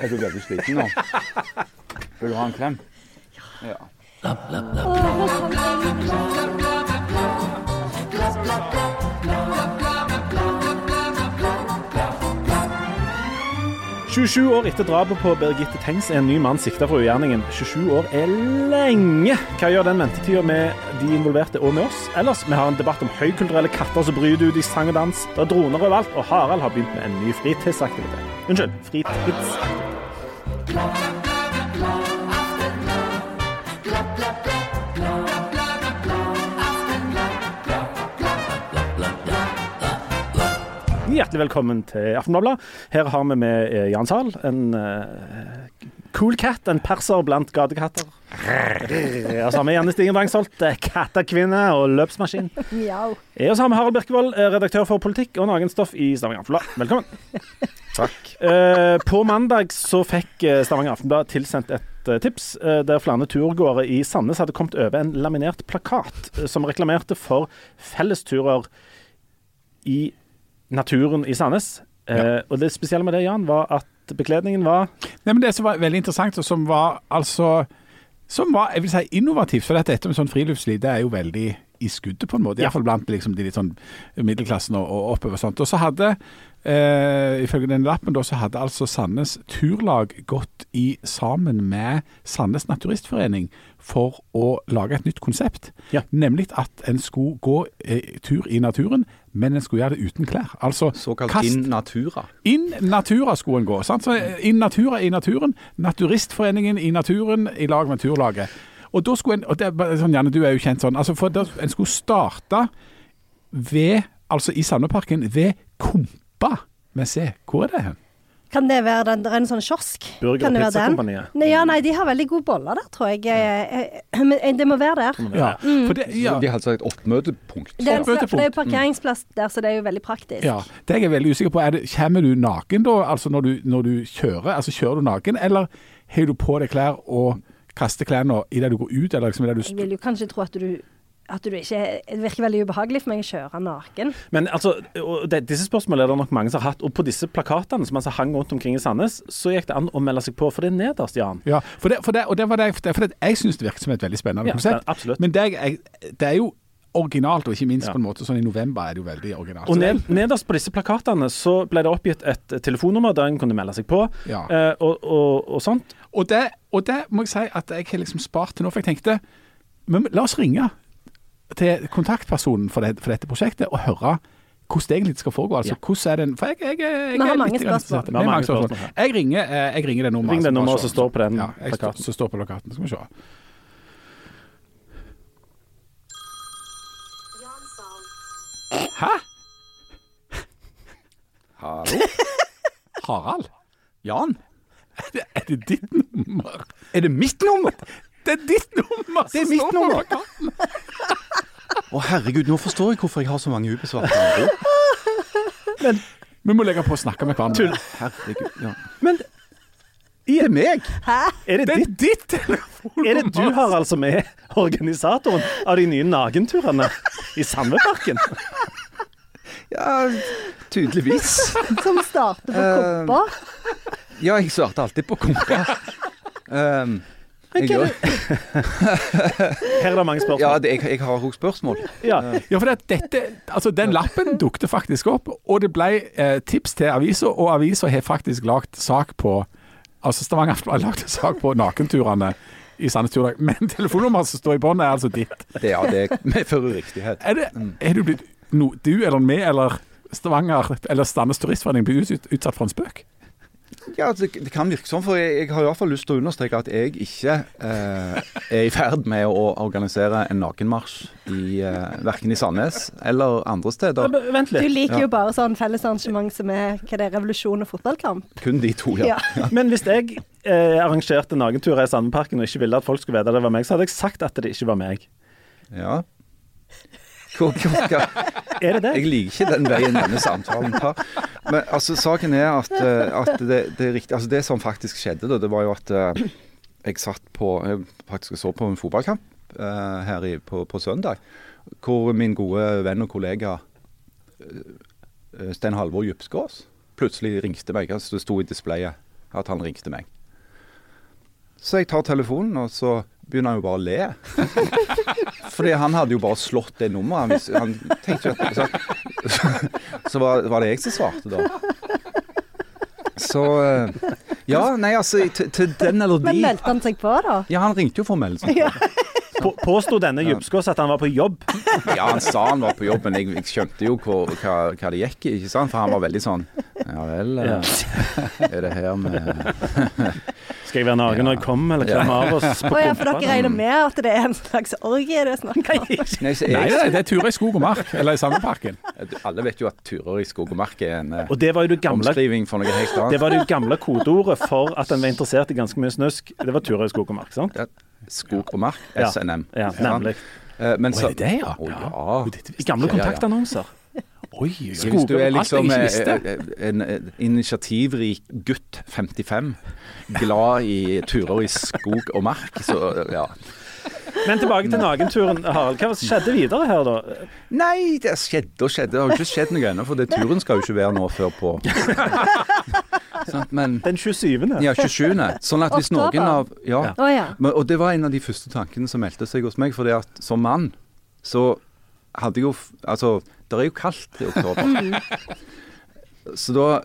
Er du veldig sliten nå? Vil du ha en klem? Ja. 27 år etter drapet på Birgitte Tengs er en ny mann sikta for ugjerningen. 27 år er lenge. Hva gjør den ventetida med de involverte og med oss? Ellers, vi har en debatt om høykulturelle katter som bryter ut i sang og dans. Det er droner overalt, og Harald har begynt med en ny fritidsaktivitet. Unnskyld, fritidsaktivitet. Hjertelig velkommen til Aftenbladet. Her har vi med eh, Jan Zahl, en uh, cool cat, en perser blant gatekatter. Og så har vi Janne Stigen Drangsholt, eh, kattekvinne og løpsmaskin. Og så har vi Harald Birkevold, redaktør for politikk og nagenstoff i Stavanger Aftenblad. Velkommen. Takk. Uh, på mandag så fikk Stavanger Aftenblad tilsendt et tips der flere turgåere i Sandnes hadde kommet over en laminert plakat som reklamerte for fellesturer i naturen i Sandnes. Ja. Og det spesielle med det, Jan, var at bekledningen var Nei, men Det som var veldig interessant, og som var altså Som var jeg vil si, innovativt. For dette, dette med sånn friluftsliv det er jo veldig i skuddet, på en måte. Ja. Iallfall blant liksom, de litt sånn middelklassen og, og oppover. sånt. Og så hadde, eh, ifølge den lappen, da, så hadde altså Sandnes Turlag gått i sammen med Sandnes Naturistforening for å lage et nytt konsept. Ja. Nemlig at en skulle gå eh, tur i naturen, men en skulle gjøre det uten klær. Altså Såkalt kast- in natura. in natura skulle en gå. Sant? Så in natura i naturen. Naturistforeningen i naturen i lag med Turlaget. Og da skulle en, og det sånn, Janne, du er jo kjent sånn, altså for da, En skulle starte ved, altså i Sandeparken, ved Kompa med C. Hvor er det hen? Kan det være den, en sånn kiosk? Burger- kan og? Pizzakompaniet. Nei, ja, nei, de har veldig gode boller der, tror jeg. Eh, eh, Men det må være der. Ja, for det, ja, De har altså et oppmøtepunkt. Det er, en, Oppmøtepunkt. for det er jo parkeringsplass der, så det er jo veldig praktisk. ja, det er veldig usikker på. Er det, kommer du naken da, altså når du, når du kjører? Altså Kjører du naken, eller har du på deg klær og kaster klærne idet du går ut? Eller liksom idet du Jeg vil jo kanskje tro at du at du ikke Det virker veldig ubehagelig for meg å kjøre naken. Men altså, og det, disse spørsmålene er det nok mange som har hatt. Og på disse plakatene som altså hang rundt omkring i Sandnes, så gikk det an å melde seg på. For det er nederst, Jan. Ja, for det, for det, og det var det, for det, for det jeg syns det virker som et veldig spennende Ja, konsept. absolutt. Men det, er- jeg, det er jo originalt, og ikke minst Ja. på en måte sånn i november er det jo veldig originalt. Og ned, nederst på disse plakatene så ble det oppgitt et telefonnummer der en kunne melde seg på, Ja. eh, og, og, og sånt. og, det, og det må jeg si at jeg har liksom spart til nå, for jeg tenkte men la oss ringe til kontaktpersonen for, det, for dette prosjektet og høre hvordan det egentlig skal foregå. Altså, hvordan er den, for jeg, jeg, jeg, jeg Vi har mange spørsmål. Vi har mange spørsmål. spørsmål Jeg ringer, eh, jeg ringer det nummeret. Ring det så nummeret som står på den ja, jeg, plakaten. Som står på plakaten. Skal vi se. Hæ? Hallo? Harald? Jan? Er det, er det ditt nummer? Er det mitt nummer? Det er ditt nummer! Det er mitt nummer. Å, Å herregud, nå forstår jeg hvorfor jeg har så mange ubesvarte anrop. Vi må legge på å snakke med hverandre. Herregud, ja. Men Det er meg! er det, Det er ditt, ditt telefonnummer! er det du, Harald, som er organisatoren av de nye nagenturene i Sandveparken? Ja, tydeligvis. Som starter på Eh, kopper. Ja, jeg svarte alltid på kompa. Um, jeg òg. Her er det mange spørsmål. ja, det, jeg, jeg har òg spørsmål. Ja. Ja, for det, dette, altså Den lappen dukte faktisk opp, og det ble eh, tips til avisa, og avisa har faktisk lagd sak på Altså Stavanger Aftenblad har lagd sak på nakenturene i Sandnes Turdag, men telefonnummeret som står i bånn, er altså ditt. Det, ja, det medfører riktighet. Er, det, er du blitt no, du eller vi eller Stavanger eller Sandnes Turistforening blitt utsatt for en spøk? Ja, det, det kan virke sånn, for jeg, jeg har i hvert fall lyst til å understreke at jeg ikke eh, er i ferd med å organisere en nakenmarsj i eh, verken i Sandnes eller andre steder. Men Vent Du liker Ja. jo bare sånn fellesarrangement som er hva det er, revolusjon og fotballkamp. Kun de to, ja. Ja. Men hvis jeg eh, arrangerte nakenturer i Sandeparken og ikke ville at folk skulle vite det var meg, så hadde jeg sagt at det ikke var meg. ja. Hva- Er det det? Jeg liker ikke den veien denne samtalen tar. Men altså, saken er at, eh, at det, det er riktig Altså, det som faktisk skjedde, da, det var jo at eh, jeg satt på Jeg faktisk så på en fotballkamp eh, her i, på, på søndag, hvor min gode venn og kollega eh, Sten Halvor Djupskås plutselig ringte meg. Altså, det sto i displayet at han ringte meg. Så jeg tar telefonen, og så begynner han jo bare å le. Fordi han hadde jo bare slått det nummeret. Han, han tenkte jo at Så, så var, var det jeg som svarte, da. Så eh, Ja, nei, altså til, til den eller Men meldte han seg på, da? Ja, han ringte jo for å melde seg. På, påsto denne Djupskås at han var på jobb? Ja, han sa han var på jobb, men jeg, jeg skjønte jo hva, hva, hva det gikk i, ikke sant? For han var veldig sånn Ja vel, Ja. eh, er det her med Skal jeg være naken når jeg kommer, eller klemme av oss på oh, ja, for dere regner med at det er en slags orgie det er snakk om? Nei, Nei, nei, det er turer i skog og mark, eller i Sandeparken. Alle vet jo at turer i skog og mark er en eh, Og det var jo det gamle omskriving for noe helt annet. Det var det gamle kodeordet for at en var interessert i ganske mye snusk. Det var turer i skog og mark, sant? Ja, skog og mark, Ja. SNM. Ja, nemlig. Eh, Men så er det det, ja? Å, Ja. Oi, gamle kontaktannonser. Oi, Så Hvis du er liksom eh, eh, en initiativrik gutt 55, glad i turer i skog og mark, så ja. Men tilbake til Nagenturen, Harald. Hva skjedde videre her, da? Nei, det skjedde og skjedde. Det har ikke skjedd noe ennå, for det turen skal jo ikke være nå før på Sant, Men Den 27. ja, 27. Sånn at hvis noen av Ja. Ja. Å ja. Men, og det var en av de første tankene som meldte seg hos meg, fordi at som mann så hadde jeg jo Altså, det er jo kaldt i oktober. Så da,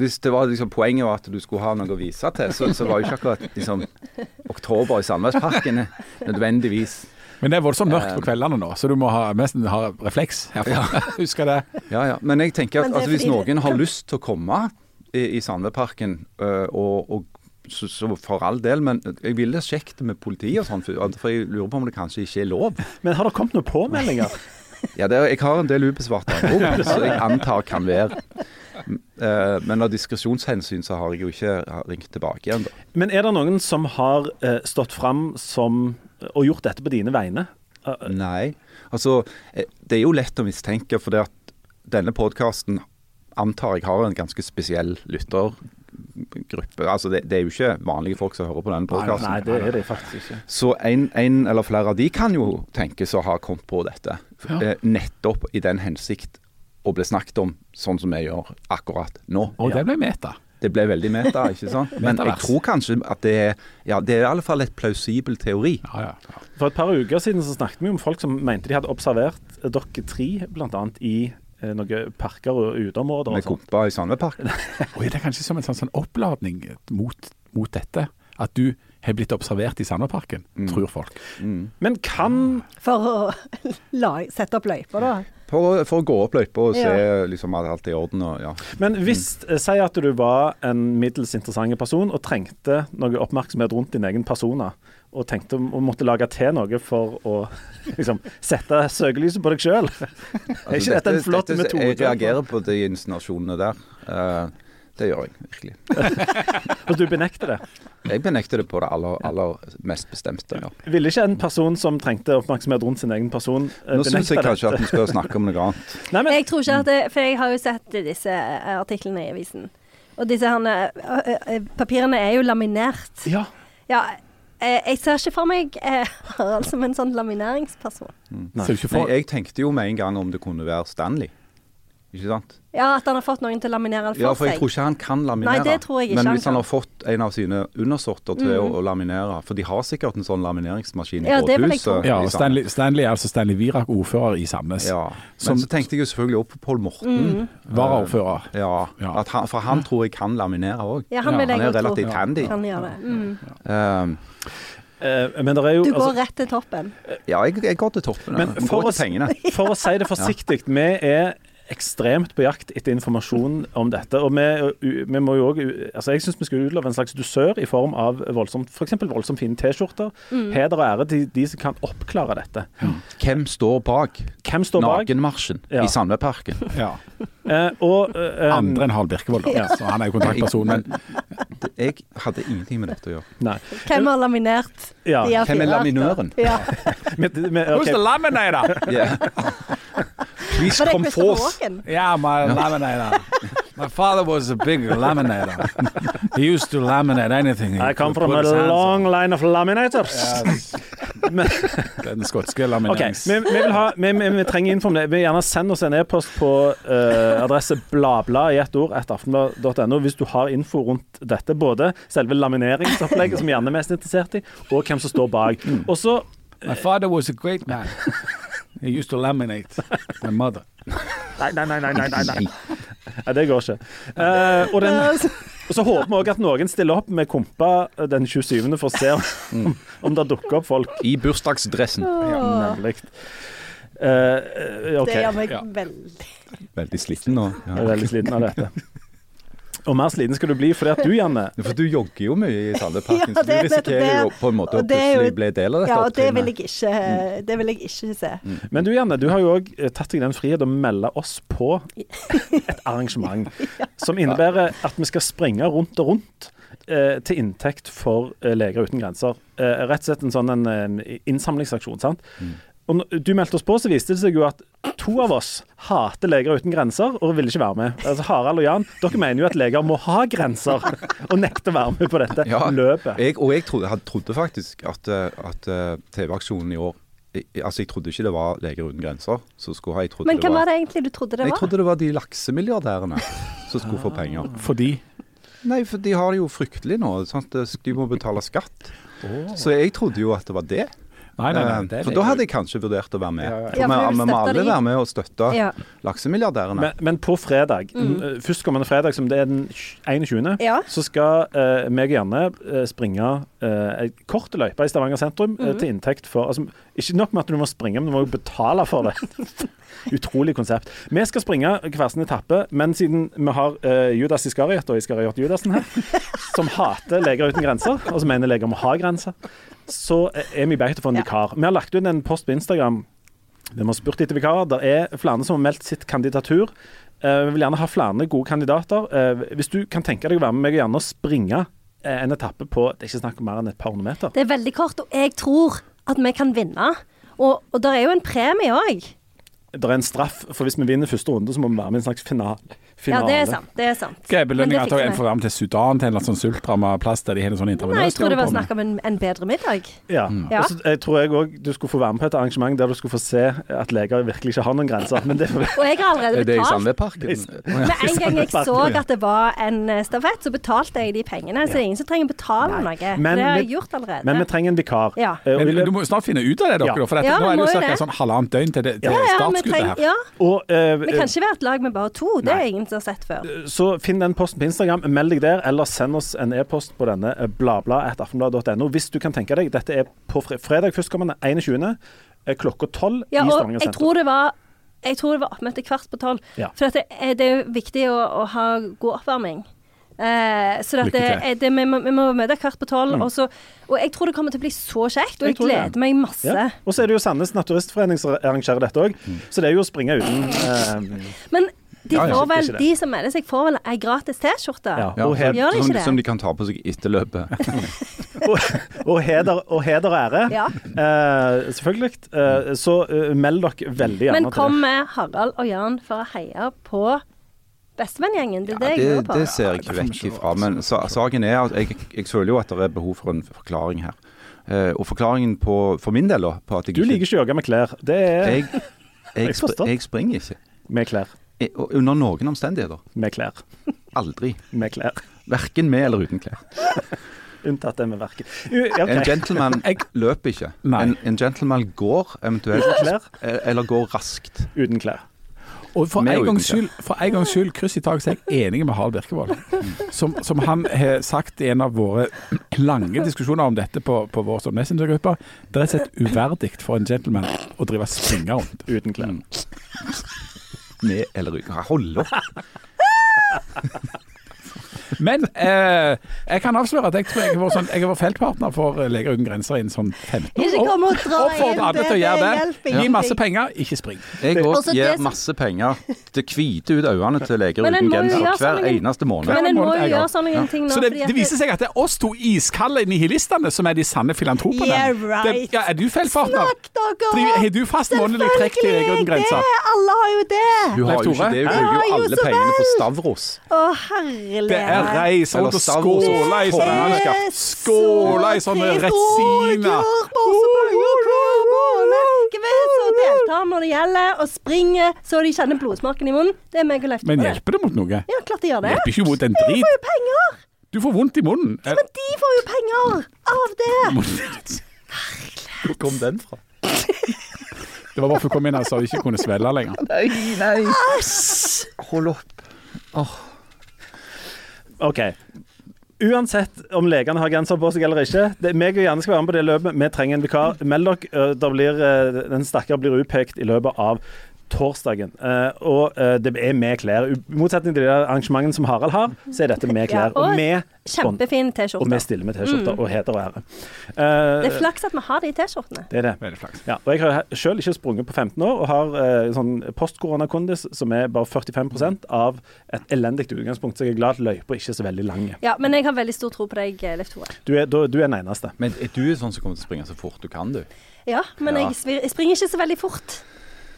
hvis det var liksom poenget var at du skulle ha noe å vise til, så, så var jo ikke akkurat liksom, oktober i Sandnesparken nødvendigvis Men det er voldsomt mørkt på kveldene nå, så du må ha, nesten ha refleks. herfra. Husker det. Ja, ja. Men jeg tenker at altså, hvis noen har lyst til å komme i, i Sandveparken, øh, og, og så, så for all del, men jeg ville sjekket med politiet og sånn, for, jeg lurer på om det kanskje ikke er lov. Men har det kommet noen påmeldinger? Ja, det er, jeg har en del ubesvarte anrop, så jeg antar kan være. Eh, men av diskresjonshensyn så har jeg jo ikke ringt tilbake igjen, da. Men er det noen som har eh, stått fram som og gjort dette på dine vegne? Eh, Nei. Altså, eh, det er jo lett å mistenke, for det at denne podkasten antar jeg har en ganske spesiell lyttergruppe. Altså, det, det er jo ikke vanlige folk som hører på denne podkasten. Nei, det er det faktisk ikke. Så en, en eller flere av de kan jo tenkes å ha kommet på dette. Ja. Eh, nettopp i den hensikt å bli snakket om sånn som vi gjør akkurat nå. Og det ble meta. Det ble veldig meta, ikke sant? Men jeg tror kanskje at det er Ja, det er i alle fall et plausibel teori. Ja, ja. For et par uker siden så snakket vi om folk som mente de hadde observert dere tre, bl.a. i noen parker og uteområder. Med kompa i Sandveparken. Og er det kanskje som en sånn, sånn oppladning mot, mot dette? At du har blitt observert i Sandparken, tror folk. Mm. Men kan For å la, sette opp løyper, da. For, for å gå opp løypa og se Ja. liksom, at alt er i orden. Og, ja. Men hvis mm. Si at du var en middels interessant person og trengte noe oppmerksomhet rundt din egen persona, og tenkte å måtte lage til noe for å liksom, sette søkelyset på deg sjøl. Er ikke dette en flott Altså, dette- metode? Jeg reagerer på de insinuasjonene der. Uh, det gjør jeg virkelig. Og du benekter det. Jeg benekter det på det aller, aller mest bestemte. Ja. Ville ikke en person som trengte oppmerksomhet rundt sin egen person, benekte det? Nå syns jeg kanskje at dette? vi skal snakke om noe annet. Nei, men, Jeg tror ikke at det For jeg har jo sett disse eh, artiklene i avisen. Og disse herne, eh, eh, papirene er jo laminert. ja, Ja, eh, jeg ser ikke for meg eh, Harald som en sånn lamineringsperson. Nei. Du ikke Nei, jeg tenkte jo med en gang om det kunne være Stanley. Ikke sant? Ja, at han har fått noen til å laminere for for Ja, for jeg tror ikke han kan laminere. Nei, det tror jeg ikke Men hvis han kan. har fått en av sine undersorter til Mm. å, å laminere For de har sikkert en sånn lamineringsmaskin i Ja, i rådhuset. ja, og Stanley, Stanley er altså Stanley Virak, ordfører i Sandnes. Ja. Som- Men så tenkte jeg jo selvfølgelig opp på Pål Morten. Mm. Varaordfører. Ja, han, for han tror jeg kan laminere òg. Ja, han Ja, Han er relativt handy. Kan gjøre det. Mm. Um, eh, men det er jo Du går altså, rett til toppen. ja, jeg, jeg går til toppen. Men for å, for å si det forsiktig, vi er ekstremt på jakt etter informasjon om dette. Og vi, vi må jo også, altså Jeg syns vi skal utlove en slags dusør i form av voldsomt, f.eks. voldsomt fine T-skjorter. Mm. Heder og ære til de som kan oppklare dette. Hvem står bak Hvem står bak? nakenmarsjen Ja. i Sandveparken? Ja. Eh, og eh, Andre enn Harald Birkevold, da. Ja. Så han er jo kontaktperson. Men Jeg hadde ingenting med dette å gjøre. Nei. Hvem har laminert Ja. de Hvem er A4-arter? laminøren? Ja. Med, med, ok. Who's the laminator? Please come forth. Yeah, my laminator. My father was a big laminator. He used to laminate anything. he I come from a long on. line of laminators. Yes. Den skotske lamineringen. Okay, vi, vi, vi, vi, vi trenger info om det. Vi gjerne sende oss en e-post på uh, adresse blabla i ett ord etter aftenblad.no hvis du har info rundt dette. Både selve lamineringsopplegget, som vi gjerne er mest interessert i, og hvem som står bak. Også, uh, My father was a great man. He used to laminate my mother. Nei, nei, nei, nei, nei, nei, nei. nei det går ikke. Uh, og, den, og så håper vi òg at noen stiller opp med Kompa den 27. for å se om, om det dukker opp folk. I bursdagsdressen. Nemlig. Uh, okay. Det gjør meg Ja. veldig Veldig sliten nå. Er veldig sliten av dette. Og mer sliten skal du bli fordi at du, Janne For du jogger jo mye i Sandøyparken, Ja, så du det- risikerer jo på en måte å plutselig bli del av dette Ja, og det vil jeg ikke, det vil jeg ikke se. Men du, Janne, du har jo òg tatt deg den frihet å melde oss på et arrangement som innebærer at vi skal springe rundt og rundt eh, til inntekt for eh, Leger uten grenser. Eh, rett og slett en sånn en, en innsamlingsaksjon, sant. Og du meldte oss på, så viste det seg jo at to av oss hater Leger uten grenser og ville ikke være med. Altså Harald og Jan, dere mener jo at leger må ha grenser, og nekter å være med på dette Ja, løpet. Jeg, og jeg trodde, jeg trodde faktisk at, eh, at eh, TV-aksjonen i år jeg, Altså, jeg trodde ikke det var Leger uten grenser Så skulle. Jeg trodde, Men det hvem var, var det egentlig du trodde det var? jeg trodde det var de laksemilliardærene som skulle få penger. Fordi Nei, for de har det jo fryktelig nå. Sant? De må betale skatt. Så jeg trodde jo at det var det. Nei, nei, nei. Eh, det er for da hadde jeg kanskje vurdert å være med. Ja, ja. For Ja, vi, vi må alle være med og støtte Ja. laksemilliardærene. Men, men på fredag, mm. førstkommende fredag, som det er den 21., Ja. så skal eh, meg og Janne eh, springe eh, ei kort løype i Stavanger sentrum eh, til inntekt for altså, Ikke nok med at du må springe, men du må jo betale for det. Utrolig konsept. Vi skal springe hver sin etappe, men siden vi har uh, Judas Iskariot og Iskariot Judasen her, som hater Leger uten grenser, og som mener leger må ha grenser, så er vi bedt for en Ja. vikar. Vi har lagt ut en post på Instagram vi har spurt etter vikarer. Det er flere som har meldt sitt kandidatur. Uh, Vi vil gjerne ha flere gode kandidater. Uh, Hvis du kan tenke deg å være med meg og gjerne springe eh, en etappe på Det er ikke snakk om mer enn et par hundre meter. Det er veldig kort, og jeg tror at vi kan vinne. Og, og det er jo en premie òg. Det er en straff, for hvis vi vinner første runde, så må vi være med i en slags finale. Ja, det er sant. Det er sant. Hva er belønninga til fikser en får være med til Sudan, til en sånn sultramma plass der de har en sånn Nei, jeg tror det var snakk om en, en bedre middag. Ja. Ja. Og så jeg tror jeg òg du skulle få være med på et arrangement der du skulle få se at leger virkelig ikke har noen grenser. Men det får Og jeg har allerede Er det i betalt. Sandveparken? Med en gang jeg så at det var en eh, stafett, så betalte jeg de pengene. Så det er ingen som trenger å betale noe. Men det har jeg gjort allerede. Men vi trenger en vikar. Ja. Eh, Men du må snart finne ut av det, dere. Ja. For dette, Ja, nå er det jo ca. sånn halvannet døgn til, det, til ja, ja, vi startskuddet trenger, her. ja. og, eh, Vi kan ikke være et lag med bare to. Det er ingen som har sett før. Så finn den posten på Instagram, meld deg der, eller send oss en e-post på denne eh, hvis du kan tenke deg. Dette er på fredag førstkommende 21. eh, klokka 12 Ja, i Stavanger jeg tror det var jeg tror det var oppmøte kvart på tolv. Ja. For at det, er, det er jo viktig å, å ha god oppvarming. Eh, så at det, det, vi, må, vi må møte kvart på tolv. Mm. Og, så- og jeg tror det kommer til å bli så kjekt, og Jeg jeg, gleder meg masse. Ja. Og så er det jo Sandnes Naturistforening som arrangerer dette òg, Mm. så det er jo å springe uten eh, Men de, Ja, får vel, de som melder seg, får vel ei gratis T-skjorte. ja. Ja, og, hed, Gjør de som, ikke det? som de kan ta på seg etter løpet. og, og, heder, og heder og ære. Ja. Eh, selvfølgelig. Eh, så uh, meld dere veldig gjerne til det. Men kom med Harald og Jan for å heie på Bestevennegjengen? Det er det jeg det, lurer på. det ser jeg ikke vekk ifra. Men saken er at jeg, jeg føler jo at det er behov for en forklaring her. Uh, og forklaringen på, for min del, da på at jeg Du liker ikke å jogge med klær. Det er jeg, jeg, Jeg jeg springer ikke. med klær. Jeg, under noen omstendigheter. Med klær. Aldri. Med klær. Verken med eller uten klær. Unntatt det med verket. Okay. En gentleman løper ikke. En, en gentleman går eventuelt Klær. eh, Eller går raskt. Uten klær. Og for en gangs skyld, gang skyld kryss i taket, så er jeg enig med Harald Birkevold. Som, som han har sagt i en av våre lange diskusjoner om dette på, på vår sånn Messenger-gruppe. Det er rett og slett uverdig for en gentleman å drive og springe rundt. Uten klær. Med eller uten. Hold opp. Men eh, jeg kan avsløre at jeg tror jeg har vært, sånn, jeg feltpartner for eh, Leger uten grenser innen sånn 15 Ikke år. kom og dra Oppfordrer alle til å gjøre det. Gi masse penger, ikke spring. Jeg òg gir masse penger til hvite ut øynene til leger uten gjøre hver eneste måned. Men en må jo gjøre sånne ting nå. Så det, det viser seg at det er oss to iskalde nihilistene som er de sanne filantropene. Yeah, right. Det, ja, er du feltpartner? Snakk dere opp! Har du fast månedlig trekk til Leger uten grenser? Alle har jo det! Hun har jo ikke det. Hun Ja, bruker jo alle pengene på. Stavros. Å, Det er og Eller i sånne Det er i sånne. Å, penger hver måned. Gevinst og deltar når det gjelder, og springer så de kjenner blodsmaken i munnen. Det er meg og Leif Men hjelper det mot noe? Ja, klart de gjør det. Hjelper ikke mot en drit. Jeg får jo penger. Du får vondt i munnen. Men de får jo penger av det. Hvor kom den fra? Det var bare for å komme inn her så de ikke kunne svelle lenger. Nei, nei. Æsj! Hold opp. OK. Uansett om legene har genser på seg eller ikke, det, meg og Janne skal være med på det løpet. Vi trenger en vikar. Meld dere. da blir, eh, den stakkar blir utpekt i løpet av torsdagen. Uh, og uh, det er med klær. I motsetning til de arrangementene som Harald har, så er dette med klær. Ja, og og med Kjempefin og vi T-skjorte. stiller med T-skjorter og heter og ære. Det Eh, er flaks at vi har de T-skjortene. det er det. Veldig flaks. Ja, og jeg har sjøl ikke sprunget på 15 år, og har eh, sånn postkoronakondis som er bare 45% av et elendig utgangspunkt, så jeg er glad at løypa ikke er så veldig lang. Ja, men jeg har veldig stor tro på deg, Leif Tore. Du er, du, du er den eneste. Men er du sånn som kommer til å springe så fort du kan, du? Ja, men Ja. Jeg, jeg springer ikke så veldig fort.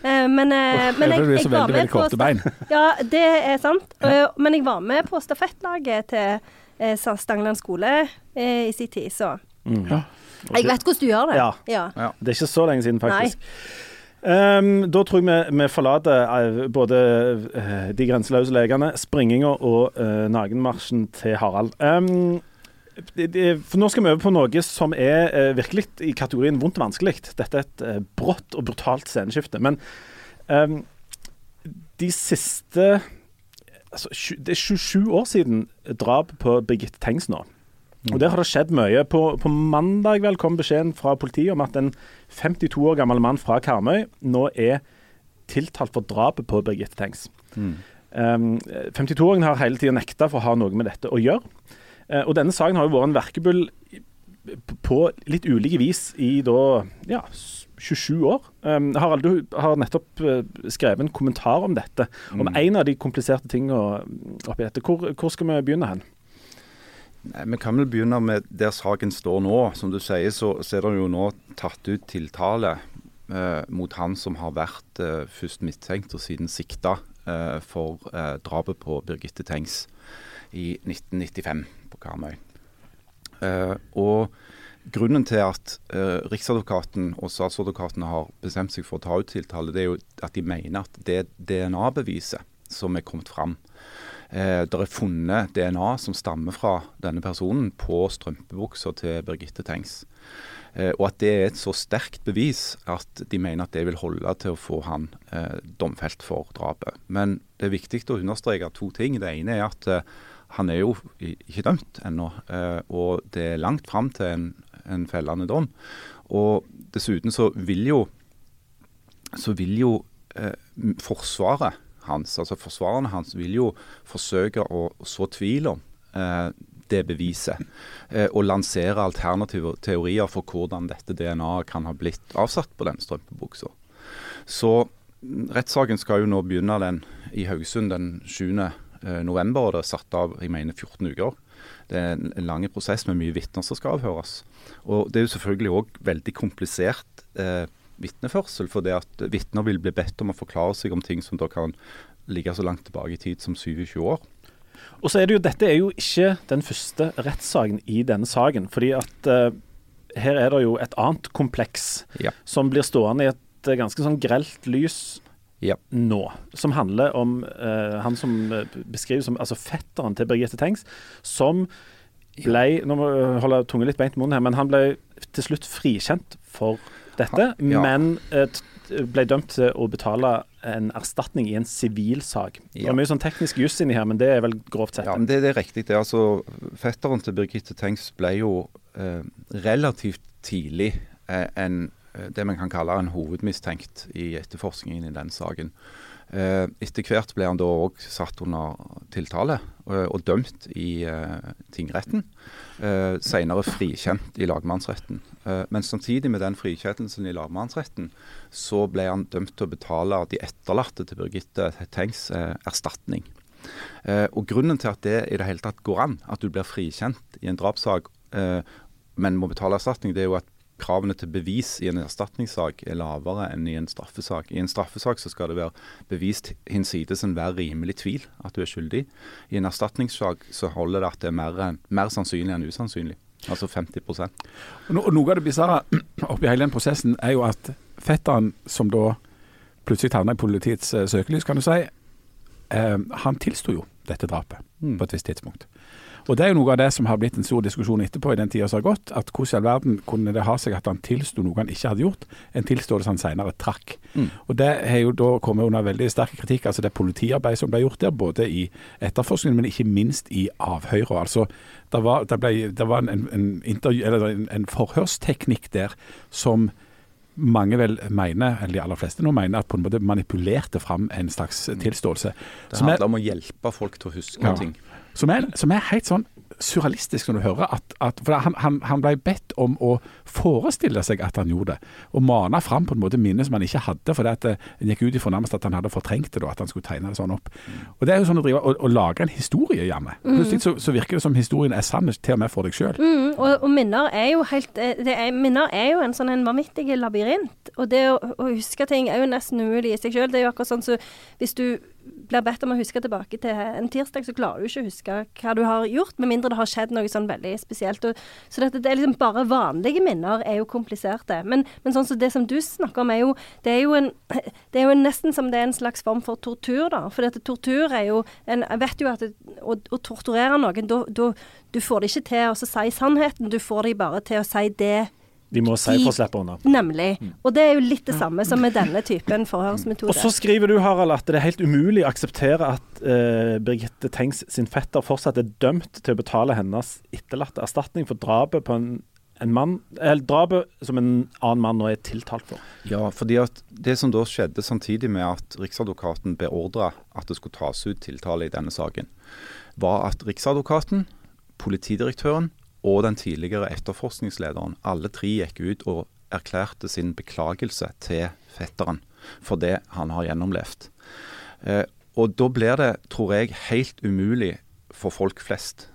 Eh, men, eh, men jeg, jeg var veldig, med veldig på. Ja, det er sant. Eh, men jeg var med på stafettlaget til Stangland Stangeland skole i sin tid, så Ja. jeg vet hvordan du gjør det. Ja. ja. Det er ikke så lenge siden, faktisk. Ehm, da tror jeg vi, vi forlater både uh, De grenseløse legene, springinga og uh, nagenmarsjen til Harald. Ehm, det, for Nå skal vi over på noe som er eh, virkelig i kategorien vondt og vanskelig. Dette er et eh, brått og brutalt sceneskifte. Men um, de siste altså, Det er 27 år siden drap på Birgitte Tengs nå. Og Der har det skjedd mye. På, på mandag vel kom beskjeden fra politiet om at en 52 år gammel mann fra Karmøy nå er tiltalt for drapet på Birgitte Tengs. Um, 52-åringen har hele tida nekta for å ha noe med dette å gjøre. Eh, og denne saken har jo vært en verkebyll på litt ulike vis i da ja, 27 år. Um, Harald, du har nettopp eh, skrevet en kommentar om dette. Om en av de kompliserte tingene oppi dette. Hvor, hvor skal vi begynne hen? Nei, Vi kan vel begynne med der saken står nå. Som du sier, så, så er det jo nå tatt ut tiltale eh, mot han som har vært eh, først mistenkt og siden sikta eh, for eh, drapet på Birgitte Tengs i 1995 på Karmøy. Eh, og Grunnen til at eh, Riksadvokaten og statsadvokaten har bestemt seg for å ta ut tiltale, det er jo at de mener at det DNA-beviset som er kommet fram eh, Det er funnet DNA som stammer fra denne personen på strømpebuksa til Birgitte Tengs. Eh, og at det er et så sterkt bevis at de mener at det vil holde til å få han eh, domfelt for drapet. Men det er viktig å understreke to ting. Det ene er at eh, han er jo ikke dømt ennå, eh, og det er langt fram til en, en fellende dom. Og dessuten så vil jo, så vil jo eh, forsvaret hans, altså forsvarerne hans, vil jo forsøke å så tvil om eh, det beviset. Eh, og lansere alternative teorier for hvordan dette DNA-et kan ha blitt avsatt på den strømpebuksa. Så rettssaken skal jo nå begynne den i Haugesund den 7. eh, november, og det er satt av jeg mener 14 uker. Det er en, lang prosess med mye vitner som skal avhøres. Og det er jo selvfølgelig òg veldig komplisert eh, vitneførsel, for det at vitner vil bli bedt om å forklare seg om ting som da kan ligge så langt tilbake i tid som 27 år. Og så er det jo, Dette er jo ikke den første rettssaken i denne saken. fordi at eh, her er det jo et annet kompleks Ja. som blir stående i et eh, ganske sånn grelt lys Ja. nå. Som handler om uh, han som eh, beskrives som altså fetteren til Birgitte Tengs, som ble Nå må jeg holde tunga litt beint i munnen her, men han ble til slutt frikjent for dette. Han- ja. Men uh, ble dømt til å betale en erstatning i en sivilsak. Det Ja. er mye sånn teknisk juss inni her, men det er vel grovt sett. Ja, men det, det er riktig. det. er Altså, fetteren til Birgitte Tengs ble jo eh, relativt tidlig eh, en, det man kan kalle en hovedmistenkt i etterforskningen i den saken. Eh, etter hvert ble han da òg satt under tiltale eh, og dømt i eh, tingretten. Eh, Senere frikjent i lagmannsretten. Eh, men samtidig med den frikjennelsen i lagmannsretten, så ble han dømt til å betale de etterlatte til Birgitte Tengs eh, erstatning. Eh, og Grunnen til at det i det hele tatt går an, at du blir frikjent i en drapssak, eh, men må betale erstatning, det er jo at kravene til bevis i en erstatningssak er lavere enn i en straffesak. I en straffesak så skal det være bevist hinsides enhver rimelig tvil at du er skyldig. I en erstatningssak så holder det at det er mer, mer sannsynlig enn usannsynlig. Altså 50 og, no, og Noe av det bisarre oppi hele den prosessen er jo at fetteren, som da plutselig havna i politiets uh, søkelys, kan du si, uh, han tilsto jo dette drapet mm. på et visst tidspunkt. Og Det er jo noe av det som har blitt en stor diskusjon etterpå i den tida som har gått. at Hvordan i all verden kunne det ha seg at han tilsto noe han ikke hadde gjort, en tilståelse han senere trakk. Mm. Og Det har jo da kommet under veldig sterk kritikk. altså Det politiarbeidet som ble gjort der, både i etterforskningen, men ikke minst i avhøret. Altså, det var, det ble, det var en, en, en, en forhørsteknikk der som mange vel mener, eller de aller fleste nå mener, at på en måte manipulerte fram en slags tilståelse. Det handler om å hjelpe folk til å huske ja. ting. Som er, som er helt sånn surrealistisk når du hører at, at For han, han, han, ble bedt om å forestille seg at han gjorde det, og mane fram på en måte minnet som han ikke hadde, for det eh, en gikk ut ifra nærmest at han hadde fortrengt det, da, at han skulle tegne det sånn opp. Og Det er jo sånn å drive å, å lage en historie, gjerne. Mm. Plutselig så, så, virker det som historien er sann, til og med for deg sjøl. Mm, og, og, minner er jo helt eh, er, Minner er jo en sånn en vanvittig labyrint. Og det å, å, huske ting er jo nesten umulig i seg sjøl. Det er jo akkurat sånn så hvis du blir bedt om å huske tilbake til en tirsdag, så klarer du ikke å huske hva du har gjort, med mindre det har skjedd noe sånn veldig spesielt. Og, så dette, det er liksom bare vanlige minner er jo kompliserte. Men, men sånn som det som du snakker om, er jo Det er jo, en, det er jo nesten som det er en slags form for tortur, da. For dette tortur er jo en, Jeg vet jo at det, å, å, torturere noen, da Du får det ikke til å si sannheten, du får dem bare til å si det de må si for å slippe unna. Nemlig. Mm. Og det er jo litt det samme som med denne typen forhørsmetode. Og så skriver du, Harald, at det er helt umulig å akseptere at uh, Birgitte Tengs sin fetter fortsatt er dømt til å betale hennes etterlatte erstatning for drapet på en, en mann, eller drapet som en annen mann nå er tiltalt for. Ja, fordi at det som da skjedde samtidig med at Riksadvokaten beordra at det skulle tas ut tiltale i denne saken, var at Riksadvokaten, politidirektøren og den tidligere etterforskningslederen, alle tre gikk ut og erklærte sin beklagelse til fetteren for det han har gjennomlevd. Eh, og da blir det, tror jeg, helt umulig for folk flest,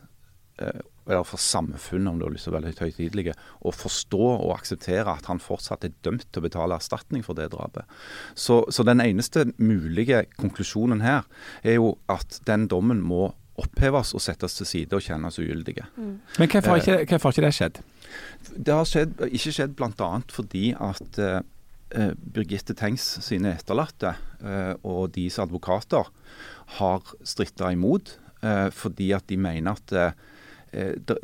eh, eller for samfunnet, om du har lyst til å være litt høytidelig, å forstå og akseptere at han fortsatt er dømt til å betale erstatning for det drapet. Så, så den eneste mulige konklusjonen her er jo at den dommen må oppheves og settes til side og kjennes ugyldige. Mm. Men hvorfor ikke, eh, hvorfor ikke det skjedd? Det har skjedd, ikke skjedd bl.a. fordi at uh, Birgitte Tengs sine etterlatte uh, og deres advokater har stritta imot. Uh, fordi at de mener at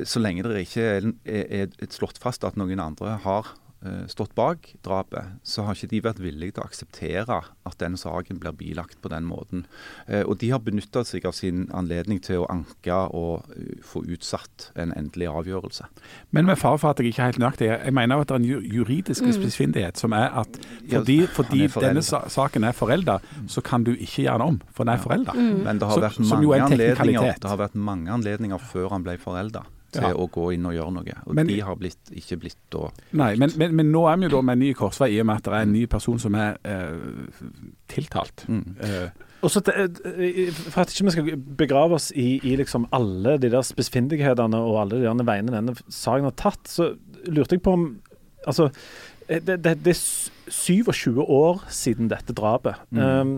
så lenge det ikke er, er, er slått fast at noen andre har Eh, stått bak drapet, så har ikke de vært villige til å akseptere at den saken blir bilagt på den måten. Eh, og de har benytta seg av sin anledning til å anke og eh, få utsatt en endelig avgjørelse. Men med fare for at jeg ikke er helt nøyaktig, jeg mener at det er en juridisk mm. spissfindighet som er at fordi, fordi er denne saken er forelda, så kan du ikke gjøre den om, for den er forelda. Mm. Men det har, vært mange anledninger, det har vært mange anledninger før han ble forelda til ja. å gå inn og gjøre noe. Og men, de har blitt, ikke blitt da Nei, men, men, men, nå er vi jo da med en ny korsvei i og med at det er en ny person som er eh, tiltalt. Mm. Eh. Og så eh, For at ikke vi skal begrave oss i, i liksom alle de der spissfindighetene og alle de der veiene denne saken har tatt, så lurte jeg på om Altså, eh, det, det, det er 27 år siden dette drapet. Mm. Um,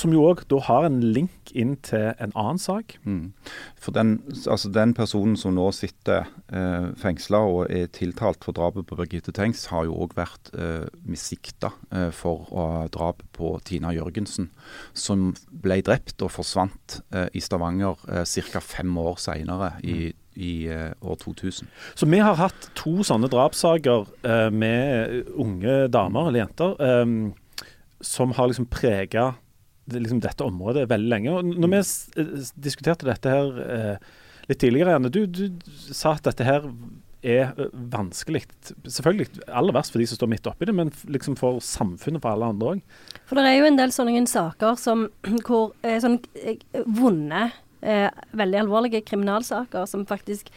som jo òg da har en link inn til en annen sak. Mm. For den, altså den, personen som nå sitter eh, fengsla og er tiltalt for drapet på Birgitte Tengs, har jo òg vært eh, misikta eh, for uh, drapet på Tina Jørgensen, som ble drept og forsvant eh, i Stavanger eh, ca. fem år seinere, i mm i uh, år 2000. Så vi har hatt to sånne drapssaker uh, med unge damer eller jenter um, som har liksom prega liksom dette området veldig lenge. Og når vi eh, diskuterte dette her eh, litt tidligere, Janne, du, du, sa at dette her er eh, vanskelig. Selvfølgelig aller verst for de som står midt oppi det, men liksom for samfunnet for alle andre òg. For det er jo en del sånne saker som, hvor eh, sånn vonde, eh, veldig alvorlige kriminalsaker som faktisk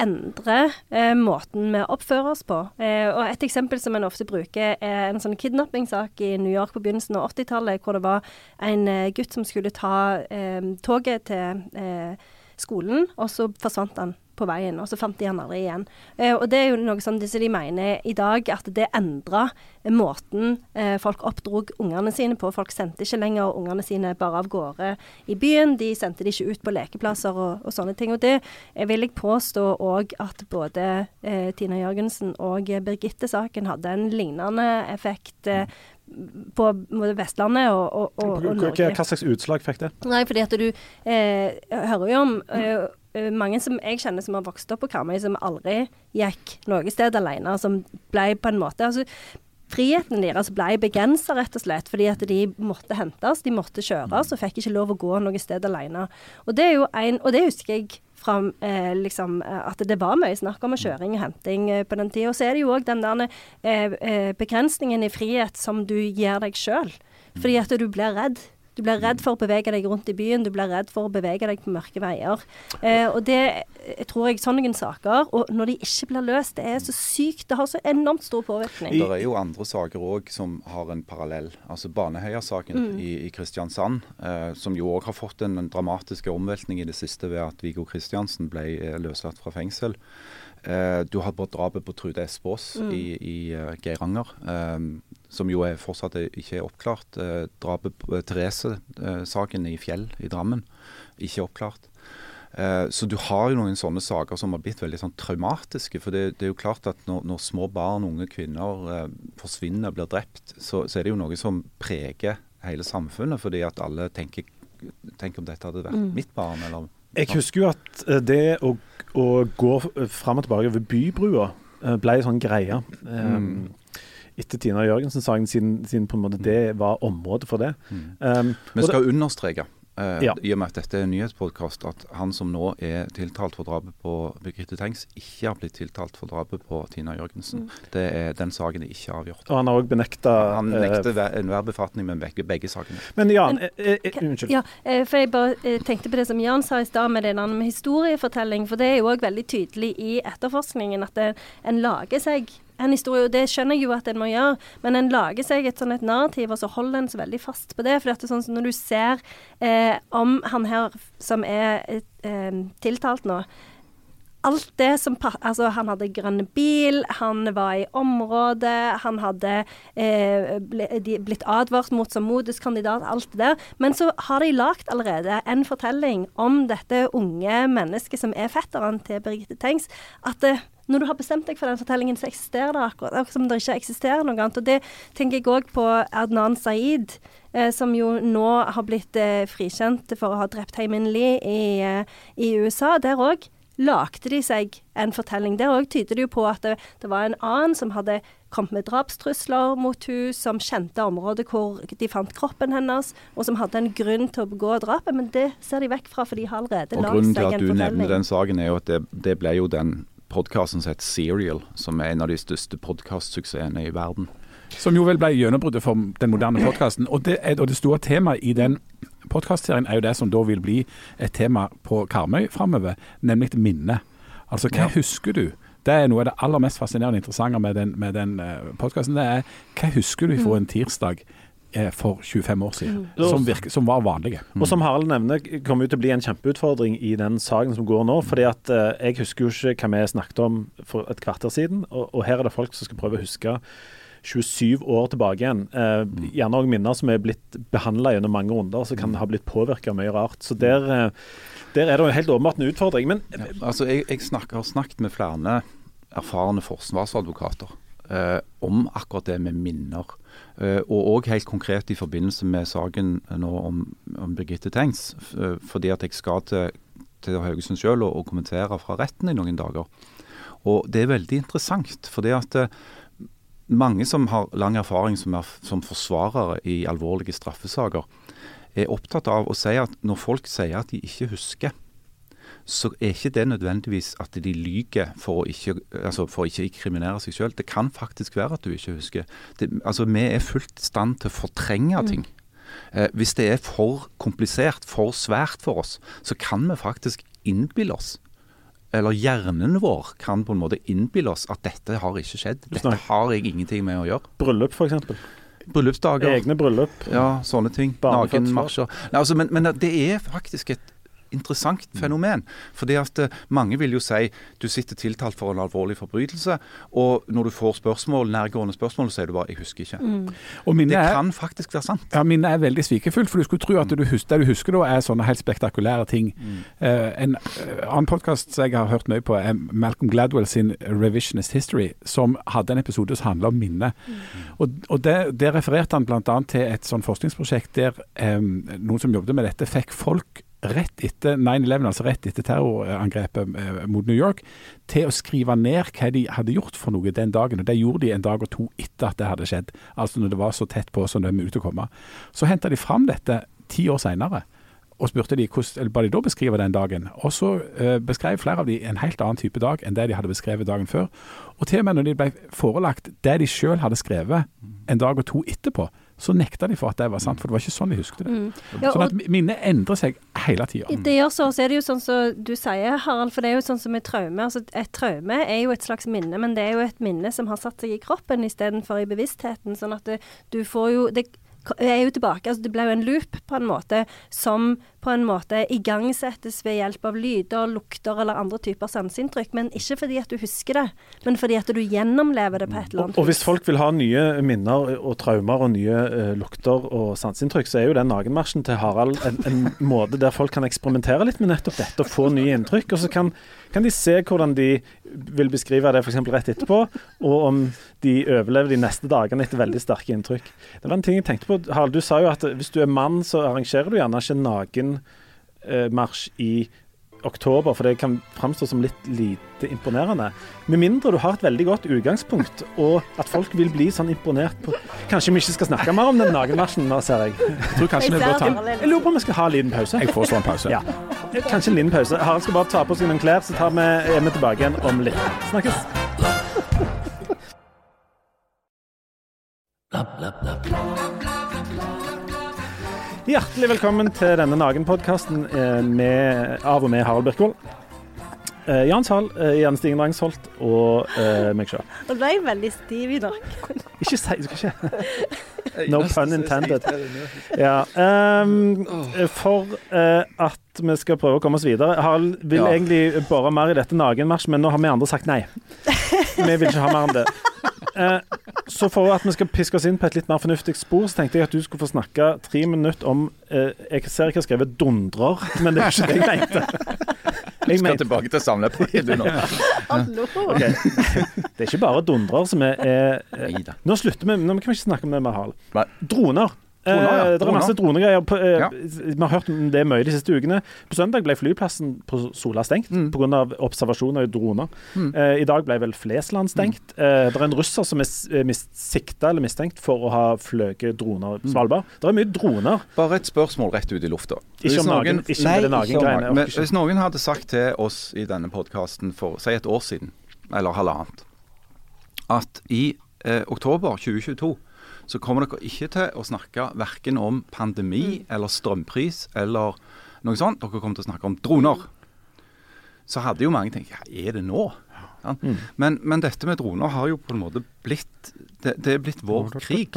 endre eh, måten vi oppfører oss på. Eh, og Et eksempel som en ofte bruker, er en sånn kidnappingssak i New York på begynnelsen av 80-tallet, hvor det var en eh, gutt som skulle ta eh, toget til eh, skolen, og så forsvant han på veien, og så fant de han aldri igjen. Eh, og det er jo noe som som de mener i dag, at det endra måten eh, folk oppdrog ungene sine på. Folk sendte ikke lenger ungene sine bare av gårde i byen, de sendte de ikke ut på lekeplasser og, og sånne ting. Og det vil jeg påstå òg at både eh, Tina Jørgensen og Birgitte-saken hadde en lignende effekt. Eh, på Vestlandet og, og, og, og Norge. Hva slags utslag fikk det? Nei, fordi at du eh, hører jo om eh, mange som jeg kjenner som har vokst opp på Karmøy, som aldri gikk noe sted alene. Som ble på en måte altså, Friheten deres ble begrensa, rett og slett, fordi at de måtte hentes, de måtte kjøres, og fikk ikke lov å gå noe sted alene. Og det er jo en, og det husker jeg fra eh, liksom, eh, at det var mye snakk om kjøring og henting eh, på den tida. Og så er det jo òg den der eh, eh, begrensningen i frihet som du gir deg sjøl. Fordi at du blir redd. Du blir redd for å bevege deg rundt i byen, du blir redd for å bevege deg på mørke veier. Eh, og det jeg tror jeg sånne saker, og når de ikke blir løst, det er så sykt. Det har så enormt stor påvirkning. Det er jo andre saker òg som har en parallell. Altså Baneheia-saken mm. i, i, Kristiansand, eh, som jo òg har fått en, en dramatisk omveltning i det siste ved at Viggo Kristiansen ble eh, løslatt fra fengsel. Eh, du har drapet på Trude Espås mm. i, i uh, Geiranger. Um, som jo er fortsatt ikke er oppklart. Eh, drapet på eh, Therese-saken eh, i Fjell i Drammen, ikke oppklart. Eh, så du har jo noen sånne saker som har blitt veldig sånn traumatiske. For det, det, er jo klart at når, når små barn, unge kvinner eh, forsvinner og blir drept, så, så, er det jo noe som preger hele samfunnet. Fordi at alle tenker Tenk om dette hadde vært mm. mitt barn, eller Jeg husker jo at eh, det å, å gå fram og tilbake over bybrua ble en sånn greie. Mm etter Tina Jørgensen-saken, siden, siden, på en måte det var området for det. Mm. Um, Vi skal det, understreke Uh, ja. I og med at dette er en nyhetspodkast, at han som nå er tiltalt for drapet på Birgitte Tengs, ikke har blitt tiltalt for drapet på Tina Jørgensen. Mm. Det er Den saken er ikke avgjort. Og han har òg benekta Han nekter uh, enhver befatning med begge, begge, sakene. Men Jan, Men, eh, unnskyld. Ja, for jeg bare tenkte på det som Jan sa i stad med den med historiefortelling. For det er jo òg veldig tydelig i etterforskningen at det, en lager seg en historie, og det skjønner jeg jo at en må gjøre, men en lager seg et sånn et narrativ, og så holder en så veldig fast på det. For det er sånn som når du ser eh, om han her som er eh, tiltalt nå alt det som Altså, han hadde grønn bil, han var i området, han hadde eh, blitt advart mot som moduskandidat, alt det der. Men så har de lagd allerede en fortelling om dette unge mennesket som er fetteren til Birgitte Tengs. At det, når du har bestemt deg for den fortellingen, så eksisterer det akkurat. Akkurat som det ikke eksisterer noe annet. Og det tenker jeg òg på Adnan Saeed, eh, som jo nå har blitt eh, frikjent for å ha drept Heimin Lee i, eh, i USA. Der òg lagde de seg en fortelling. Der òg tyder det jo på at det, det, var en annen som hadde kommet med drapstrusler mot henne, som kjente området hvor de fant kroppen hennes, og som hadde en grunn til å begå drapet. Men det ser de vekk fra, for de har allerede lagd seg en fortelling. Og Grunnen til at du nevner den saken, er jo at det, det ble jo den podkasten som heter Serial, som er en av de største podkastsuksessene i verden. Som jo vel ble gjennombruddet for den moderne podkasten. Og, og, det store temaet i den podkastserien er jo det som da vil bli et tema på Karmøy framover, nemlig minne. Altså, hva ja. husker du? Det er noe av det aller mest fascinerende og interessante med den, med den eh, podkasten. Det er hva husker du fra en tirsdag for 25 år siden, mm. som, virke, som, var vanlige. Mm. Og som Harald nevner, kommer jo til å bli en kjempeutfordring i den saken som går nå. fordi at eh, Jeg husker jo ikke hva vi snakket om for et kvarter siden, og, og, her er det folk som skal prøve å huske 27 år tilbake igjen. Eh, mm. gjerne òg minner som er blitt behandla gjennom mange runder, som kan mm. ha blitt påvirka mye rart. Så der, eh, der, er det jo helt åpenbart en utfordring. Men ja, altså, jeg, jeg snakker, har snakket med flere erfarne forsvarsadvokater eh, om akkurat det med minner. Eh, og òg helt konkret i forbindelse med saken nå om, om Birgitte Tengs. Eh, fordi at jeg skal til, til Haugesund sjøl og, og, kommentere fra retten i noen dager. Og det er veldig interessant. fordi at eh, mange som har lang erfaring som, er, som forsvarere i alvorlige straffesaker, er opptatt av å si at når folk sier at de ikke husker, så er ikke det nødvendigvis at de lyver for å ikke, altså for å ikke kriminere seg selv. Det kan faktisk være at du ikke husker. Det, altså Vi er fullt i stand til å fortrenge mm. ting. Eh, hvis det er for komplisert, for svært for oss, så kan vi faktisk innbille oss eller hjernen vår kan på en måte innbille oss at dette har ikke skjedd. Dette har jeg ingenting med å gjøre. Bryllup, f.eks. Bryllupsdager. Egne bryllup. Ja, sånne ting. Nakenmarsjer. Altså, men, men, det er faktisk et interessant fenomen. Fordi at eh, mange vil jo si du sitter tiltalt for en alvorlig forbrytelse, og når du får spørsmål, nærgående spørsmål, så sier du bare 'jeg husker ikke'. Og minnet Det er, kan faktisk være sant. ja, minnet er veldig svikefullt, for du skulle tro at du husker, det du husker da er sånne helt spektakulære ting. Eh, en uh, annen podkast jeg har hørt mye på, er Malcolm Gladwell sin 'Revisionist History', som hadde en episode som handla om minne. Og, og det, der refererte han bl.a. til et sånn forskningsprosjekt der um, noen som jobbet med dette, fikk folk rett etter 9-11, altså rett etter terrorangrepet eh, mot New York, til å skrive ned hva de hadde gjort for noe den dagen. Og Det gjorde de en dag og to etter at det hadde skjedd, altså når det var så tett på som det var ute å komme. Så henta de fram dette ti år seinere. Og spurte de hvordan, ba de da beskrive den dagen. Og så eh, beskrev flere av de en helt annen type dag enn det de hadde beskrevet dagen før. Og til og med når de ble forelagt det de sjøl hadde skrevet en dag og to etterpå, så nekta de for at det var sant, for det var ikke sånn de husket det. Mm. Ja, Sånn at minnet endrer seg hele tida. det gjør så, så er det jo sånn som du sier, Harald, for det er jo sånn som med traume. Altså, et traume er jo et slags minne, men det er jo et minne som har satt seg i kroppen istedenfor i bevisstheten. Sånn at det, du får jo Det er jo tilbake. altså Det blir jo en loop, på en måte, som på en måte igangsettes ved hjelp av lyder, lukter eller andre typer sanseinntrykk. Men ikke fordi at du husker det, men fordi at du gjennomlever det på et eller annet annet og hvis folk vil ha nye minner og traumer og nye uh, lukter og sanseinntrykk, så er jo den nagenmarsjen til Harald en, en måte der folk kan eksperimentere litt med nettopp dette og få nye inntrykk. Og så kan, kan de se hvordan de vil beskrive det f.eks. rett etterpå, og om de overlever de neste dagene etter veldig sterke inntrykk. Det var en ting jeg tenkte på, Harald. Du sa jo at hvis du er mann, så arrangerer du gjerne ikke nakenmarsj i oktober, for det kan framstå som litt lite imponerende. Med mindre du har et veldig godt utgangspunkt, og at folk vil bli sånn imponert på Kanskje vi ikke skal snakke mer om den nakenmarsjen nå, ser jeg. Jeg tror kanskje vi bør ta Jeg lurer på om vi skal ha en liten pause. Jeg foreslår en pause. Ja. Kanskje en liten pause. Harald skal bare ta på seg noen klær, så tar vi, er vi tilbake igjen om litt. Snakkes. Hjertelig velkommen til denne Nagen-podkasten av og med Harald Birkvold. Eh, Jan Sahl, eh, Jan Stigen Drangsholt og eh, meg sjøl. Nå ble jeg veldig stiv i nakken. Ikke si du skal ikke. No pun intended. Ja, um, for eh, at vi skal prøve å komme oss videre Harald vil Ja. egentlig bore mer i dette nagenmarsj, men nå har vi andre sagt nei. Vi vil ikke ha mer enn det. Eh, så for at vi skal piske oss inn på et litt mer fornuftig spor, så tenkte jeg at du skulle få snakke tre minutter om eh, Jeg ser ikke jeg har skrevet 'dundrer', men det er ikke det jeg mente. Jeg skal mente tilbake til samlepoenget du nå. Okay. Det er ikke bare dundrer som er, er, er Nå slutter vi. Nå kan vi ikke snakke om det med hal. Droner. Droner, ja. Eh, det er masse dronegreier. Eh, Ja. Vi har hørt om det mye de siste ukene. På søndag ble flyplassen på Sola stengt Mm. pga. observasjoner i droner. Mm. Eh, I dag ble vel Flesland stengt. Mm. det er en russer som er sikta eller mistenkt for å ha fløyet droner på Svalbard. Det er mye droner. Bare et spørsmål rett ut i lufta. Ikke om noen- ikke Nei, nagen ikke greiene. Men. Hvis noen hadde sagt til oss i denne podkasten for si et år siden, eller halvannet, at i eh, oktober 2022 så kommer dere ikke til å snakke verken om pandemi eller strømpris eller noe sånt. Dere kommer til å snakke om droner. Så hadde jo mange tenkt ja, er det nå? Sant? Men, men dette med droner har jo på en måte blitt Det, det er blitt vår krig.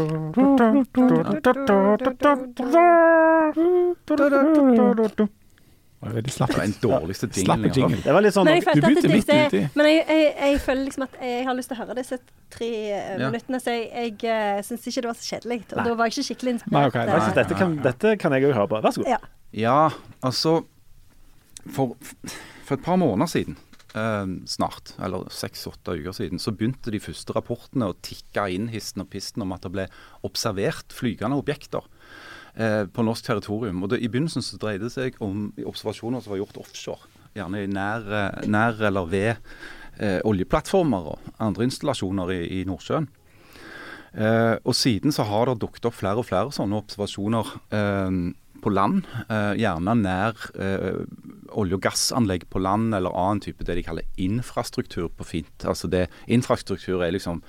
Det var veldig slapp. Det var den dårligste jinglen jeg har jingle. Det var litt sånn Men du begynte midt uti. Men jeg, jeg, jeg føler liksom at jeg har lyst til å høre disse tre eh, Ja. minuttene, så jeg, jeg uh, syns ikke det var så kjedelig. Og Nei. da var jeg ikke skikkelig Nei, inspirert. ok. eh, Jeg synes dette, kan, dette kan jeg òg høre på. Vær så god. Ja. Ja, altså For, for et par måneder siden, eh, snart, eller seks-åtte uker siden, så begynte de første rapportene å tikke inn histen og pisten om at det ble observert flygende objekter eh, på norsk territorium. Og det, I begynnelsen så dreide det seg om observasjoner som var gjort offshore. Gjerne nær, eh, nær eller ved eh, oljeplattformer og andre installasjoner i, i Nordsjøen. Eh, og siden så har det dukket opp flere og flere sånne observasjoner eh, på land. Eh, gjerne nær olje- og gassanlegg på land, eller annen type det de kaller infrastruktur på fint. Altså det, infrastruktur er liksom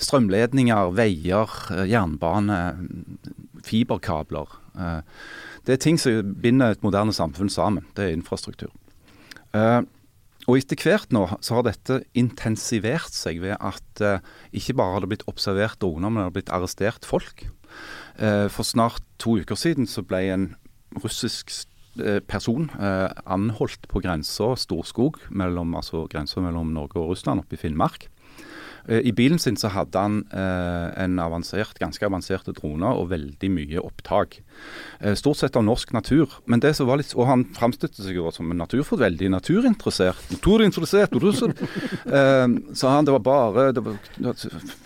strømledninger, veier, jernbane, fiberkabler. Eh, det er ting som binder et moderne samfunn sammen. Det er infrastruktur. Eh, og etter hvert nå så har dette intensivert seg ved at eh, ikke bare har det blitt observert droner, men det har blitt arrestert folk. For snart to uker siden så ble en russisk person anholdt på grensa Storskog, altså grensa mellom Norge og Russland, oppe i Finnmark. Eh, I bilen sin så hadde han eh, en avansert, ganske avanserte droner og veldig mye opptak. Eh, stort sett av norsk natur. Men det som var litt, Og han framstilte seg jo som en naturfot, veldig naturinteressert. Naturinteressert, eh, sa han det var bare det var,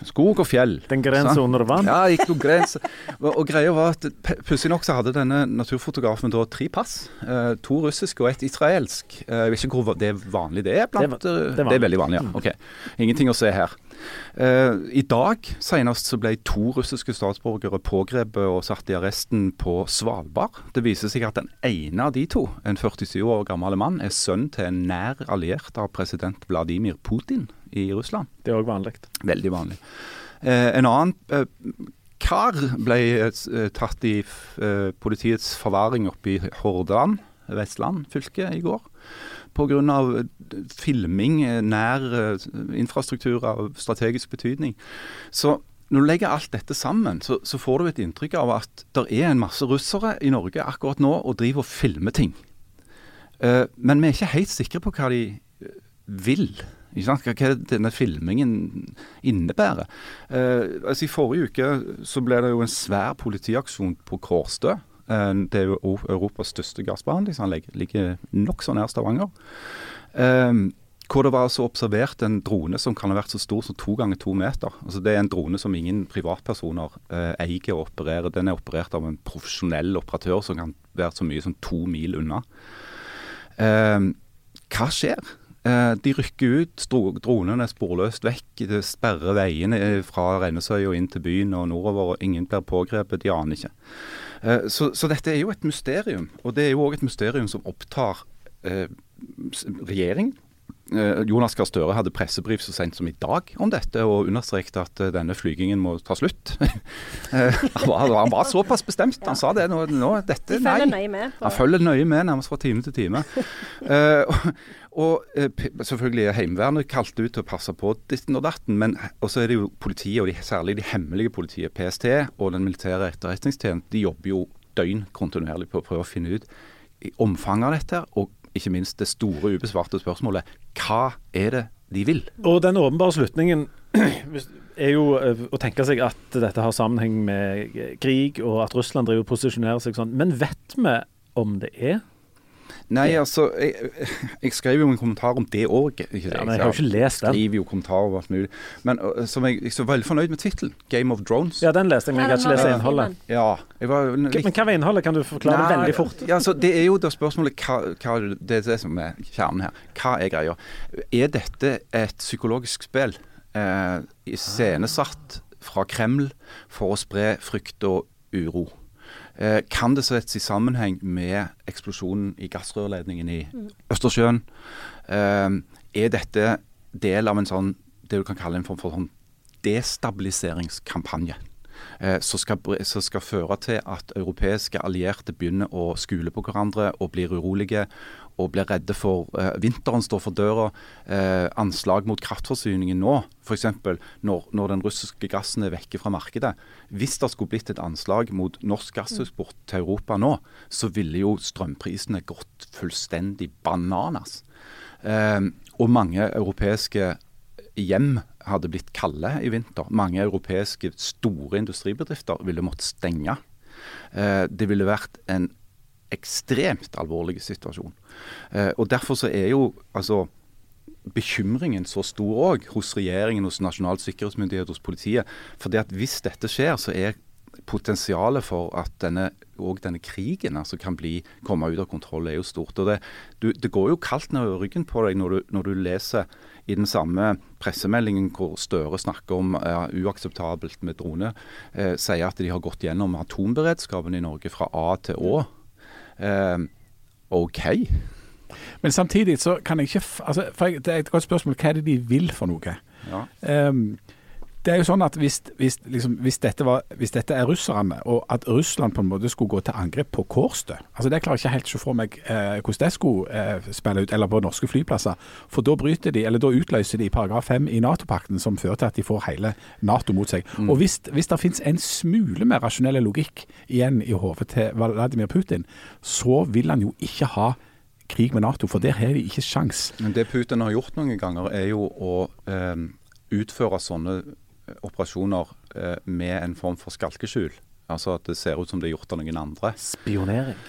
skog og fjell. Den grensa under vann? Ja, gikk noen grenser. Og, greia var at Pussig nok så hadde denne naturfotografen da tre pass. Eh, to russiske og ett israelsk. Jeg vet ikke hvor det er vanlig det er blant Det er- det er det er veldig vanlig, ja. Ok. Ingenting å se her. Eh, I dag senest så ble to russiske statsborgere pågrepet og satt i arresten på Svalbard. Det viser seg at den ene av de to, en 47 år gammel mann, er sønn til en nær alliert av president Vladimir Putin i Russland. Det er òg vanlig. Veldig vanlig. Eh, en annen eh, kar ble tatt i politiets forvaring oppe i Hordaland, Vestland fylke, i går. Pga. filming eh, nær eh, infrastruktur av strategisk betydning. Så når du legger alt dette sammen, så, så får du et inntrykk av at det er en masse russere i Norge akkurat nå og driver og filmer ting. Uh, men vi er ikke helt sikre på hva de eh, vil. Hva denne filmingen innebærer. Uh, altså I forrige uke så ble det jo en svær politiaksjon på Kårstø. Eh, det er jo Europas største gassbehandlingsanlegg. Ligger nokså nær Stavanger. Eh, hvor det var altså observert en drone som kan ha vært så stor som to ganger to meter. Altså Det er en drone som ingen privatpersoner eh, eier og opererer. Den er operert av en profesjonell operatør som kan være så mye som to mil unna. Eh, hva skjer? Eh, de rykker ut, dronene er sporløst vekk. Det sperrer veiene eh, fra Rennesøy og inn til byen og nordover. og Ingen blir pågrepet, de aner ikke. Eh, så, så dette er jo et mysterium. Og det er jo òg et mysterium som opptar eh, regjeringen. Eh, Jonas Gahr Støre hadde pressebrief så sent som i dag om dette, og understreket at eh, denne flygingen må ta slutt. Eh, han, var, han var såpass bestemt. Han sa det nå. nå dette, De nei. Han følger nøye med nærmest fra time til time. Og og selvfølgelig er Heimevernet kalt ut til å passe på ditten og datten, men også er det jo politiet, og de, særlig de hemmelige politiet, PST og den militære etterretningstjenesten, de jobber jo døgn kontinuerlig på å prøve å finne ut omfanget av dette, og ikke minst det store ubesvarte spørsmålet hva er det de vil? Og den åpenbare slutningen er jo eh, å tenke seg at dette har sammenheng med krig, og at Russland driver og posisjonerer seg sånn. Men vet vi om det er? Nei, altså, jeg, jeg skrev jo en kommentar om det òg. Ja, men jeg har jo ikke lest den. skriver jo kommentarer om alt mulig. Men som jeg, jeg så veldig fornøyd med tittelen. 'Game of Drones'. Ja, den leste jeg, men jeg kan ikke lese innholdet. Ja, jeg var litt Men hva var innholdet? Kan du forklare det veldig fort? Ja, altså, det er jo da spørsmålet hva, hva Det er det som er kjernen her. Hva er greia? Er dette et psykologisk spill eh, iscenesatt fra Kreml for å spre frykt og uro? Eh, kan det settes i sammenheng med eksplosjonen i gassrørledningen i Østersjøen? Eh, er dette del av en sånn det du kan kalle en form for sånn destabiliseringskampanje? eh, som skal, skal føre til at europeiske allierte begynner å skule på hverandre og blir urolige og blir redde for eh, Vinteren står for døra. Eh, anslag mot kraftforsyningen nå, f.eks. Når, når den russiske gassen er vekke fra markedet. Hvis det skulle blitt et anslag mot norsk gasseksport til Europa nå, så ville jo strømprisene gått fullstendig bananas. Eh, og mange europeiske hjem hadde blitt kalde i vinter. Mange europeiske store industribedrifter ville måttet stenge. Eh, det ville vært en ekstremt alvorlig situasjon. Eh, og Derfor så er jo altså bekymringen så stor òg hos regjeringen, hos Nasjonal sikkerhetsmyndighet, hos politiet. For det at hvis dette skjer, så er potensialet for at denne, og denne krigen altså kan bli, komme ut av kontroll, er jo stort. Og det, du, det går jo kaldt ned ryggen på deg når du, når du leser i den samme pressemeldingen hvor Støre snakker om ja, uakseptabelt med drone, eh, sier at de har gått gjennom atomberedskapen i Norge fra A til Å. Eh, OK. Men samtidig så kan jeg ikke altså, for jeg, Det er et godt spørsmål. Hva er det de vil for noe? Ja. Ehm, det er jo sånn at hvis, hvis, liksom, hvis, dette var, hvis, dette er russerne, og at Russland på en måte skulle gå til angrep på Kårstø altså Det klarer jeg ikke helt å se for meg eh, hvordan det skulle eh, spille ut, eller på norske flyplasser. For da bryter de, eller da utløser de paragraf 5 i Nato-pakten, som fører til at de får hele Nato mot seg. Mm. Og hvis, hvis det finnes en smule mer rasjonell logikk igjen i hodet til Vladimir Putin, så vil han jo ikke ha krig med Nato, for der har de ikke sjans. Men Det Putin har gjort noen ganger, er jo å eh, utføre sånne operasjoner eh, med en form for skalkeskjul. Altså at det ser ut som det er gjort av noen andre. Spionering?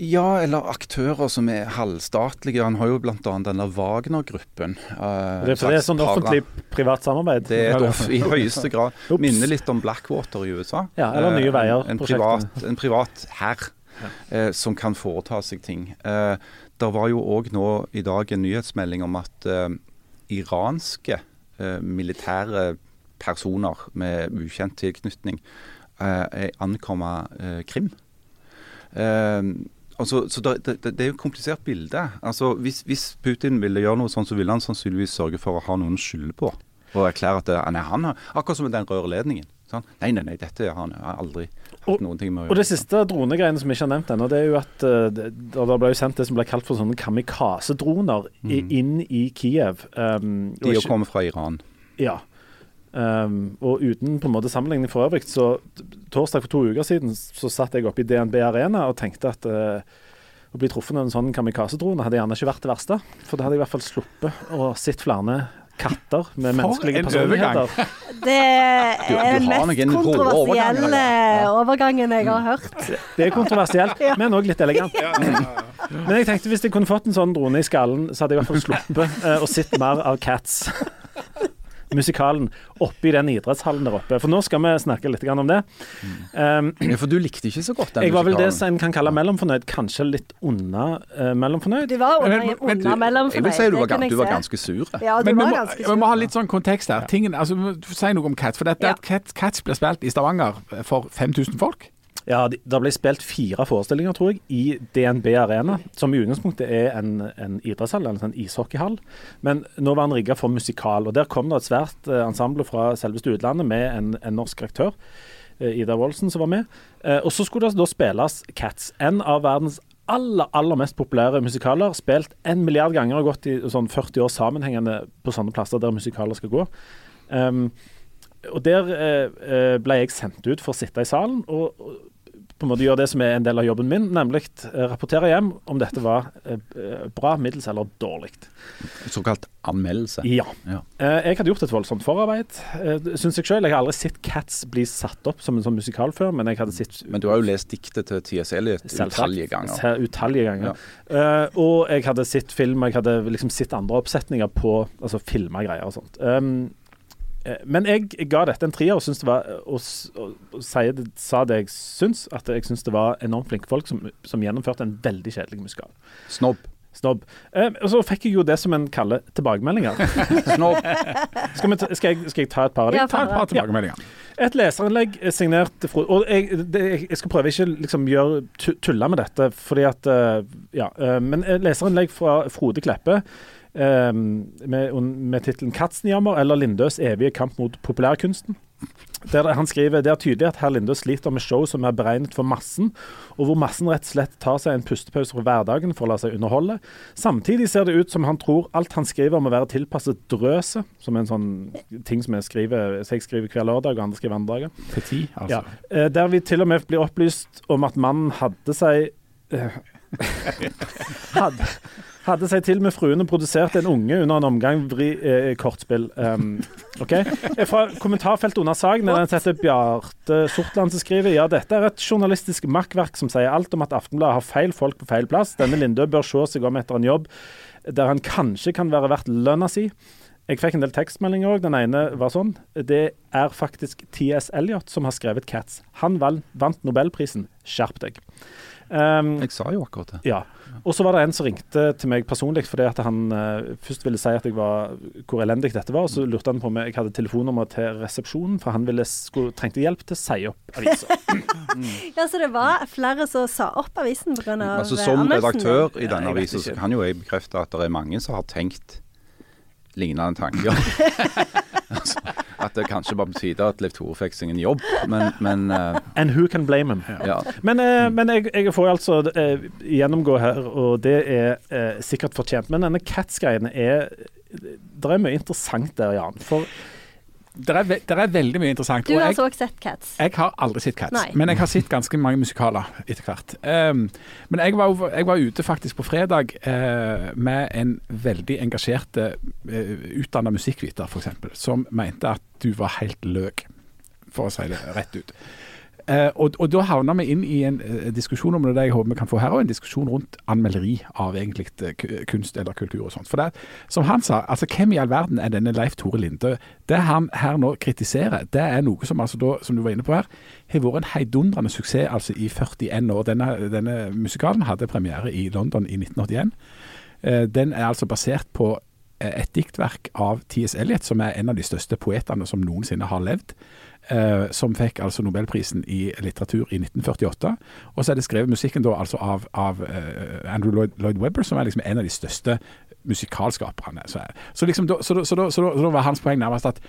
Ja, eller aktører som er halvstatlige. Han har jo bl.a. denne Wagner-gruppen. Uh, det, er sånn offentlig-privat samarbeid? Det er et i høyeste grad. Minner litt om Blackwater i USA. Ja, Eller Nye Veier. Uh, en, privat, en privat herr ja. uh, som kan foreta seg ting. Uh, det var jo òg nå i dag en nyhetsmelding om at iranske militære personer med ukjent tilknytning eh, ankomme eh, Krim. Eh, altså, så det, det, det, er jo et komplisert bilde. Altså, hvis, hvis, Putin ville gjøre noe sånn, så ville han sannsynligvis sørge for å ha noen skylde på. Og erklære at det, nei, han har, Akkurat som med den rørledningen. Sånn? Nei, nei, nei, dette har han aldri hatt noen ting med å gjøre. Og det siste dronegreiene som vi ikke har nevnt ennå, det er jo at uh, det, det ble jo sendt det som ble kalt for sånne kamikaze-droner mm. inn i Kiev. Um, De jo kommer fra Iran. Ja. Um, og uten på en måte sammenligning for øvrig, så torsdag for to uker siden så satt jeg oppe i DNB Arena og tenkte at uh, å bli truffet av en sånn kamikaze-drone hadde gjerne ikke vært det verste. For da hadde jeg i hvert fall sluppet å sett flere katter med menneskelige personligheter. Det er den mest kontroversielle overgangen jeg har hørt. Det er kontroversielt, men òg litt elegant. Men jeg tenkte hvis jeg kunne fått en sånn drone i skallen, så hadde jeg i hvert fall sluppet uh, å sitte mer av Cats musikalen oppe i den idrettshallen der oppe. For nå skal vi snakke litt om det. Um, ja, For du likte ikke så godt den jeg musikalen? Jeg var vel det som en kan kalle mellomfornøyd. Kanskje litt unna uh, mellomfornøyd. Du var under, men, men, under mellomfornøyd. Jeg vil si du var, du var ganske sur. Ja, du men var vi, ganske sur. Vi må ha litt sånn kontekst her. Tingen, altså, Si noe om Cats. For dette, ja. Cats, Cats ble spilt i Stavanger for 5000 folk. Ja, det ble spilt fire forestillinger, tror jeg, i DNB Arena. Som i utgangspunktet er en, en idrettshall, en sånn ishockeyhall. Men nå var den rigga for musikal. Og der kom det et svært eh, ensemble fra selveste utlandet med en, en norsk aktør. Eh, Ida Woldsen som var med. Eh, og så skulle det da spilles Cats. En av verdens aller, aller mest populære musikaler. Spilt en milliard ganger og gått i sånn 40 år sammenhengende på sånne plasser der musikaler skal gå. Um, og Der eh, ble jeg sendt ut for å sitte i salen. og på en måte gjøre det som er en del av jobben min, nemlig uh, rapportere hjem om dette var uh, bra, middels eller dårlig. Såkalt anmeldelse? Ja. ja. Jeg hadde gjort et voldsomt forarbeid, synes syns jeg sjøl. Jeg har aldri sett Cats bli satt opp som en sånn musikal før, men jeg hadde sett Men du har jo lest diktet til T.S. Eliot utallige ganger? Utallige ganger. Ja. og jeg hadde sett film, jeg hadde liksom sett andre oppsetninger på altså filma greier og sånt. Eh, men jeg, ga dette en trier og, det var, og, og, og det, sa det jeg syns. At jeg syns det var enormt flinke folk som, som, gjennomførte en veldig kjedelig musikal. Snobb. Snobb. Eh, og så fikk jeg jo det som en kaller tilbakemeldinger. Snobb. Skal, ta, skal, jeg, skal, jeg, ta et par av dem? Ja, ta et par tilbakemeldinger. Ja. Et leserinnlegg signert Og jeg, det, jeg, skal prøve ikke liksom gjøre tulle med dette, fordi at uh, Ja. Uh, men leserinnlegg fra Frode Kleppe med, med tittelen 'Katzenjammer' eller 'Lindøs evige kamp mot populærkunsten'. Der han skriver det er tydelig at herr Lindø sliter med show som er beregnet for massen, og hvor massen rett og slett tar seg en pustepause fra hverdagen for å la seg underholde. Samtidig ser det ut som han tror alt han skriver må være tilpasset drøset, som er en sånn ting som jeg skriver, jeg skriver hver lørdag, og andre skriver andre dager. Altså. Ja. Eh, der vi til og med blir opplyst om at mannen hadde seg uh, hadde, hadde seg til med fruene produsert en unge under en omgang vri, eh, kortspill. Um, ok? Fra kommentarfeltet under saken er det en Bjarte Sortland som skriver ja, dette er et journalistisk makkverk som sier alt om at Aftenbladet har feil folk på feil plass. Denne Lindø bør se seg om etter en jobb der han kanskje kan være verdt lønna si. Jeg fikk en del tekstmeldinger òg. Den ene var sånn. Det er faktisk T.S. Eliot som har skrevet 'Cats'. Han vant nobelprisen. Skjerp deg. Um, jeg sa jo akkurat det. Ja. Og så var det en som ringte til meg personlig fordi at han uh, først ville si at jeg var, hvor elendig dette var. Og så lurte han på om jeg hadde telefonnummer til resepsjonen, for han ville, skulle, trengte hjelp til å si opp avisa. mm. Ja, så det var flere som sa opp avisen pga. Altså, som redaktør i denne avisa så kan jo jeg bekrefte at det er mange som har tenkt lignende tanker. altså, at det kanskje bare betyr at Leif Tore fikk seg en jobb, men, men uh, And who can blame him? ja. Men, uh, men jeg, jeg får altså uh, gjennomgå her, og det er sikkert fortjent. Men denne Cats-greien er Det er mye interessant der, Jan. For Det er, det er veldig mye interessant. Du har altså også sett Cats. Jeg har aldri sett Cats, Nei. men jeg har sett ganske mange musikaler etter hvert. Um, men jeg var, jeg var ute faktisk på fredag uh, med en veldig engasjert uh, utdanna musikkviter, f.eks., som mente at du var helt løk, for å si det rett ut. Eh, og, og da havna vi inn i en eh, diskusjon om det, det jeg håper vi kan få her, og en diskusjon rundt anmelderi av egentlig eh, kunst eller kultur og sånt. For det, som han sa, altså hvem i all verden er denne Leif Tore Linde? Det han her nå kritiserer, det er noe som altså da, som du var inne på her, har vært en heidundrende suksess altså i 41 år. Denne, denne musikalen hadde premiere i London i 1981. Eh, Den er altså basert på et diktverk av T.S. Eliot, som er en av de største poetene som noensinne har levd. Eh, som fikk altså Nobelprisen i litteratur i 1948. Og så er det skrevet musikken da altså av, av eh, Andrew Lloyd, Lloyd Webber, som er liksom en av de største musikalskaperne. Så, så, liksom, da, så, så, da, var hans poeng nærmest at,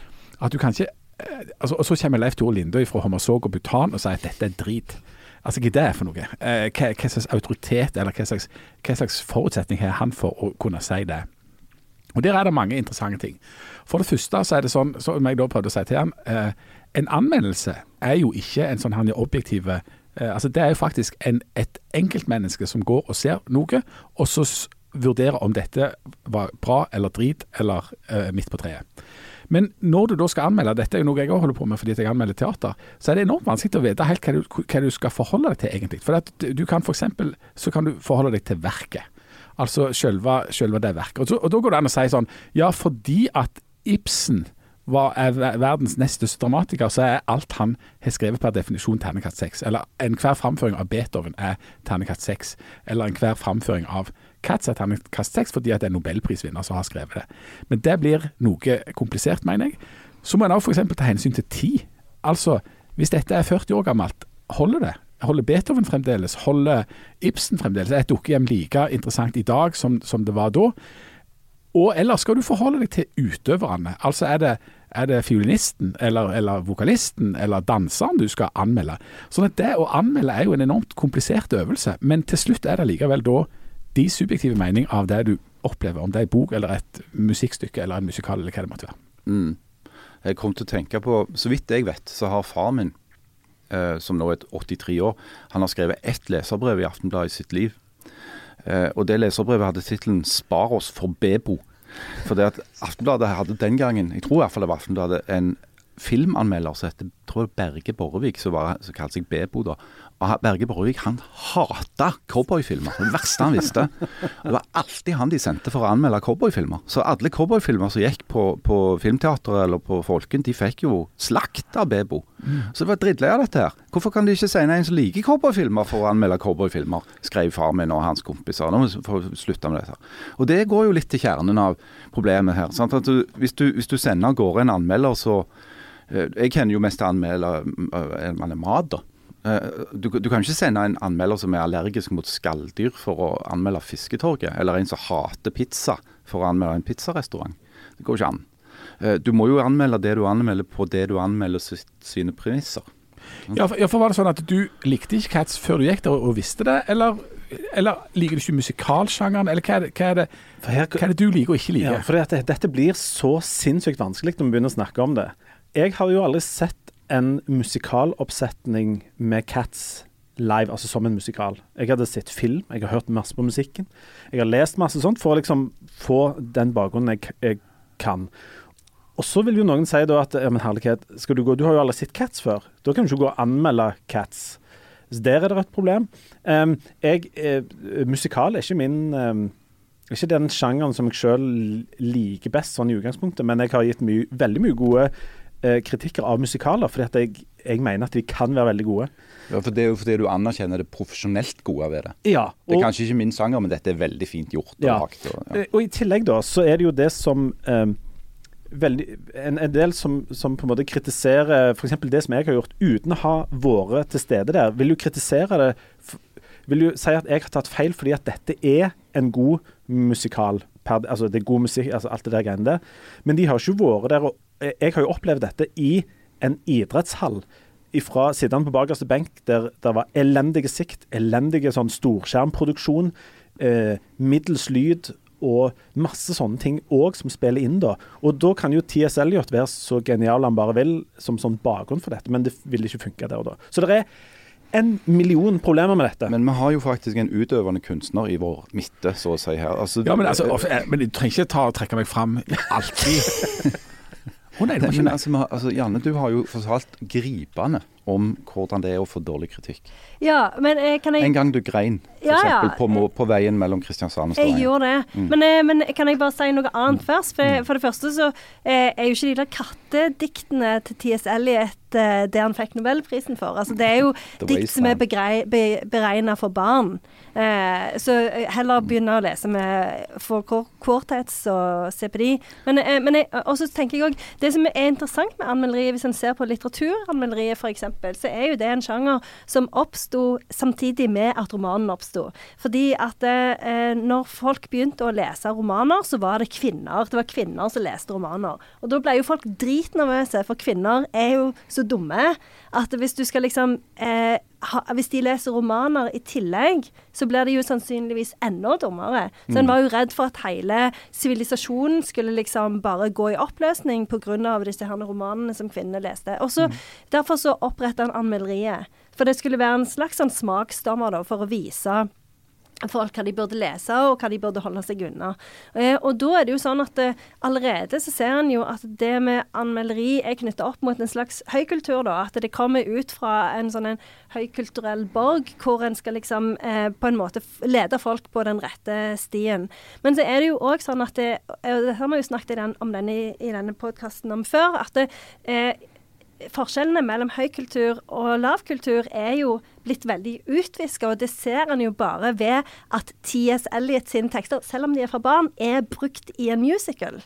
at du kan ikke eh, altså, Og så kommer Leif Tore Lindøy fra Hommersåk og Bhutan og sier at dette er drit. Altså, hva er det for noe? Eh, hva, hva slags autoritet eller hva slags, hva slags forutsetning har han for å kunne si det? Og Der er det mange interessante ting. For det første så er det sånn, som jeg da prøvde å si til ham, eh, en anmeldelse er jo ikke en sånn han er objektive eh, altså Det er jo faktisk en, et enkeltmenneske som går og ser noe, og så vurderer om dette var bra eller drit eller eh, midt på treet. Men når du da skal anmelde, dette er jo noe jeg holder på med fordi jeg anmelder teater, så er det enormt vanskelig å vite helt hva du, hva du skal forholde deg til egentlig. For du kan eksempel, så kan du forholde deg til verket. Altså selve det verket. Og, så, og da går det an å si sånn Ja, fordi at Ibsen var, er verdens nest største dramatiker, så er alt han har skrevet per definisjon ternekast seks. Eller enhver framføring av Beethoven er ternekast seks. Eller enhver framføring av Katz er ternekast seks fordi at det er nobelprisvinner som har skrevet det. Men det blir noe komplisert, mener jeg. Så må en òg f.eks. ta hensyn til tid. Altså, hvis dette er 40 år gammelt, holder det? Holder Beethoven fremdeles? Holder Ibsen fremdeles? Er et dukkehjem like interessant i dag som, som det var da? Og ellers skal du forholde deg til utøverne? Altså er det, er det fiolinisten eller, eller vokalisten eller danseren du skal anmelde? Sånn at det å anmelde er jo en enormt komplisert øvelse, men til slutt er det likevel da de subjektive mening av det du opplever, om det er en bok eller et musikkstykke eller en musikal eller hva det måtte være. Mm. Jeg kom til å tenke på Så vidt jeg vet, så har far min, eh, som nå er 83 år, han har skrevet ett leserbrev i Aftenbladet i sitt liv. Eh, og det leserbrevet hadde tittelen 'Spar oss for Bebo'. For det at Aftenbladet hadde den gangen, jeg tror i hvert fall det var Aftenbladet, en filmanmelder som heter tror Berge Borrevik, som, var, som kalte seg Bebo da. Berge Borrevik han hata cowboyfilmer. Det verste han visste. Det var alltid han de sendte for å anmelde cowboyfilmer. Så alle cowboyfilmer som gikk på, på Filmteatret eller på Folken, de fikk jo slakt av Bebo. Så det var drittlei av dette her. Hvorfor kan de ikke sende en som liker cowboyfilmer for å anmelde cowboyfilmer, skrev far min og hans kompiser. Nå må vi slutte med dette. Og det går jo litt til kjernen av problemet her. Du, hvis, du, hvis du sender av gårde en anmelder, så Jeg kjenner jo mest til anmelder eh, man er mat, da. Eh, Du, du kan ikke sende en anmelder som er allergisk mot skalldyr for å anmelde Fisketorget, eller en som hater pizza for å anmelde en pizzarestaurant. Det går ikke an. Eh, Du må jo anmelde det du anmelder på det du anmelder sine premisser. Ja, for, ja, for var det sånn at du likte ikke Cats før du gikk der og, og visste det, eller, eller liker du ikke musikalsjangeren, eller hva er, det, hva, er det, her, hva er det du liker og ikke liker? Ja, for dette, dette blir så sinnssykt vanskelig når vi begynner å snakke om det. Jeg har jo aldri sett en musikaloppsetning med Cats live, altså som en musikal. Jeg hadde sett film, jeg har hørt masse på musikken. Jeg har lest masse sånt for å liksom få den bakgrunnen jeg, jeg kan. Og så vil jo noen si da at ja, men herlighet, skal du gå Du har jo aldri sett Cats før. Da kan du ikke gå og anmelde Cats. Så der er det et problem. Um, jeg, eh, musikal er ikke min um, ikke den sjangeren som jeg sjøl liker best sånn i utgangspunktet, men jeg har gitt my veldig mye gode kritikker av musikaler, fordi at jeg, jeg mener at de kan være veldig gode. Ja, for Det er jo fordi du anerkjenner det profesjonelt gode ved det. Ja, Det er kanskje ikke min sanger, men dette er veldig fint gjort. og Ja. lagt, og, ja. eh, og i tillegg da, så er det jo det som eh, veldig, en, en del som, som på en måte kritiserer f.eks. det som jeg har gjort, uten å ha vært til stede der, vil jo kritisere det Vil jo si at jeg har tatt feil fordi at dette er en god musikal. Per, altså det er god musikk, altså alt det der greiene der. Men de har ikke vært der og eh, Jeg har jo opplevd dette i en idrettshall. Fra sittende på bakerste benk, der det var elendige sikt, elendige sånn storskjermproduksjon, eh, middels lyd og masse sånne ting òg som spiller inn da. Og da kan jo TS Elliot være så genial han bare vil som sånn bakgrunn for dette, men det vil ikke funke der og da. Så det er en million problemer med dette. Men vi har jo faktisk en utøvende kunstner i vår midte, så å si her. Altså, Ja, men, altså, eh, men du trenger ikke ta, trekke meg fram alltid. Å nei, det men, ikke altså, altså, Janne, du har jo fortalt gripende om hvordan det er å få dårlig kritikk. Ja, men eh, kan jeg En gang du grein, for Ja, ja. på, på veien mellom Kristiansand og Jeg Stavanger. gjorde det. Mm. Men, eh, men kan jeg bare si noe annet først? For, for det første så eh, er jo ikke de der kattediktene til T.S. Eliot eh, det han fikk Nobelprisen for. Altså, det er jo dikt som er beregna for barn. Eh, så eh, heller begynne å lese med for Quar- Quartets og se på de. Men, eh, men jeg, også tenker jeg òg Det som er interessant med anmelderiet, hvis en ser på litteraturanmelderiet f.eks., så er jo det en sjanger som oppsto samtidig med at romanen oppsto. Fordi at eh, når folk begynte å lese romaner, så var det kvinner. Det var kvinner som leste romaner. Og da ble jo folk dritnervøse, for kvinner er jo så dumme at hvis du skal liksom eh, ha, Hvis de leser romaner i tillegg, så blir de jo sannsynligvis enda dummere. Så en var jo redd for at hele sivilisasjonen skulle liksom bare gå i oppløsning pga. disse her romanene som kvinnene leste. Og så Derfor så oppretta han anmelderiet. For det skulle være en slags sånn smaksdommer da, for å vise folk hva de burde lese, og hva de burde holde seg unna. Eh, og da er det jo sånn at eh, allerede så ser en jo at det med anmelderi er knytta opp mot en slags høykultur, da. At det kommer ut fra en sånn en høykulturell borg, hvor en skal liksom eh, på en måte lede folk på den rette stien. Men så er det jo òg sånn at det, og det har vi jo snakket om denne, i, denne podkasten om før, at det, eh, forskjellene mellom høykultur og lavkultur er jo blitt veldig utviska, og det ser en jo bare ved at T.S. Eliot sine tekster, selv om de er fra barn, er brukt i en musical.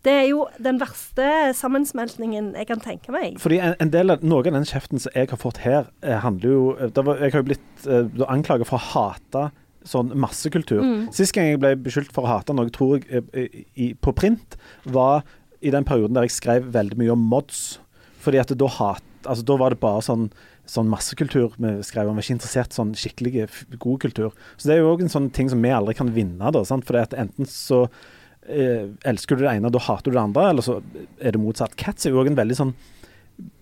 Det er jo den verste sammensmeltningen jeg kan tenke meg. Fordi en, en del av, Noe av den kjeften som jeg har fått her, eh, handler jo eh, var, Jeg har jo blitt eh, anklaget for å hate sånn massekultur. Sist gang jeg ble beskyldt for å hate noe, tror jeg, eh, i, på print, var i den perioden der jeg skrev veldig mye om mods. Fordi at da, hat, altså, da var det bare sånn, sånn massekultur vi skrev om. Vi var ikke interessert sånn skikkelig god kultur. Så det er jo òg en sånn ting som vi aldri kan vinne. da, sant? Fordi at enten så eh, elsker du det ene, og da hater du det andre, eller så er det motsatt. Cats er jo òg en veldig sånn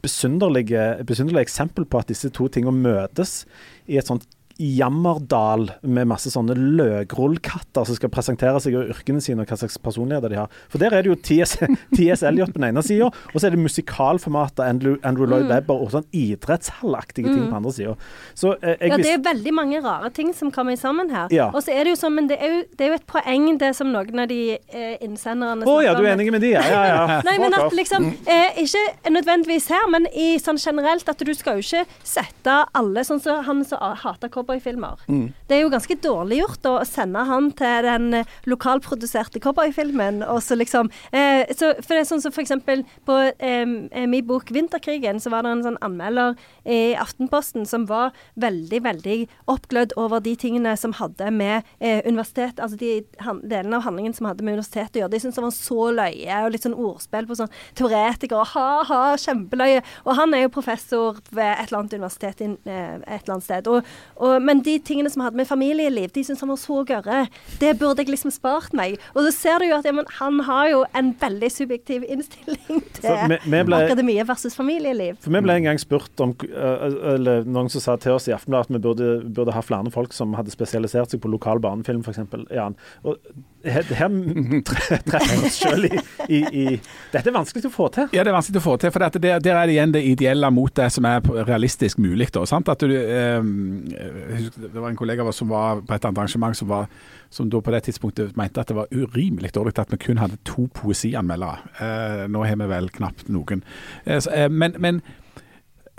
besynderlig eksempel på at disse to tingene møtes i et sånt jammerdal med masse sånne løkrullkatter som skal presentere seg og yrkene sine og hva slags personligheter de har. For der er det jo T.S. T.S. Eliot på den ene sida, og så er det musikalformatet Andrew, Andrew Lloyd Webber og sånn idrettshallaktige ting på den andre sida. Så eh, Ja, det er veldig mange rare ting som kommer sammen her. Ja. Og så er det jo sånn, men det er jo, det er jo et poeng, det som noen av de eh, innsenderne Å ja, du er enig med de? Ja, ja, ja. Nei, men at liksom eh, Ikke nødvendigvis her, men i sånn generelt at du skal jo ikke sette alle sånn som han som hater cowboyfilmer. Mm. Det er jo ganske dårlig gjort å sende han til den lokalproduserte cowboyfilmen, og så liksom eh, så, For det er sånn som for eksempel på eh, min bok 'Vinterkrigen', så var det en sånn anmelder i Aftenposten som var veldig, veldig oppglødd over de tingene som hadde med eh, universitet Altså de han, delene av handlingen som hadde med universitetet å gjøre. De syntes det var så løye, og litt sånn ordspill på sånn teoretikere. Ha-ha, kjempeløye. Og han er jo professor ved et eller annet universitet i eh, et eller annet sted. Og, og, men de tingene som hadde med familieliv, de syntes han var så gørre. Det burde jeg liksom spart meg. Og så ser du jo at ja, men han har jo en veldig subjektiv innstilling til Så vi- vi ble- akademiet versus familieliv. For Vi ble en gang spurt om eh, Eller noen som sa til oss i Aftenbladet at vi burde, burde ha flere folk som hadde spesialisert seg på lokal barnefilm, f.eks. Ja, og her, her treffer vi oss selv i, i, i Dette er vanskelig å få til. Ja, det er vanskelig å få til. For der er det igjen det ideelle mot det som er realistisk mulig. Da, sant? At du, eh, husker det var en kollega som var på et arrangement som, var, som da på det tidspunktet mente at det var urimelig dårlig at vi kun hadde to poesianmeldere. Eh, nå har vi vel knapt noen. Eh, så, eh, men, men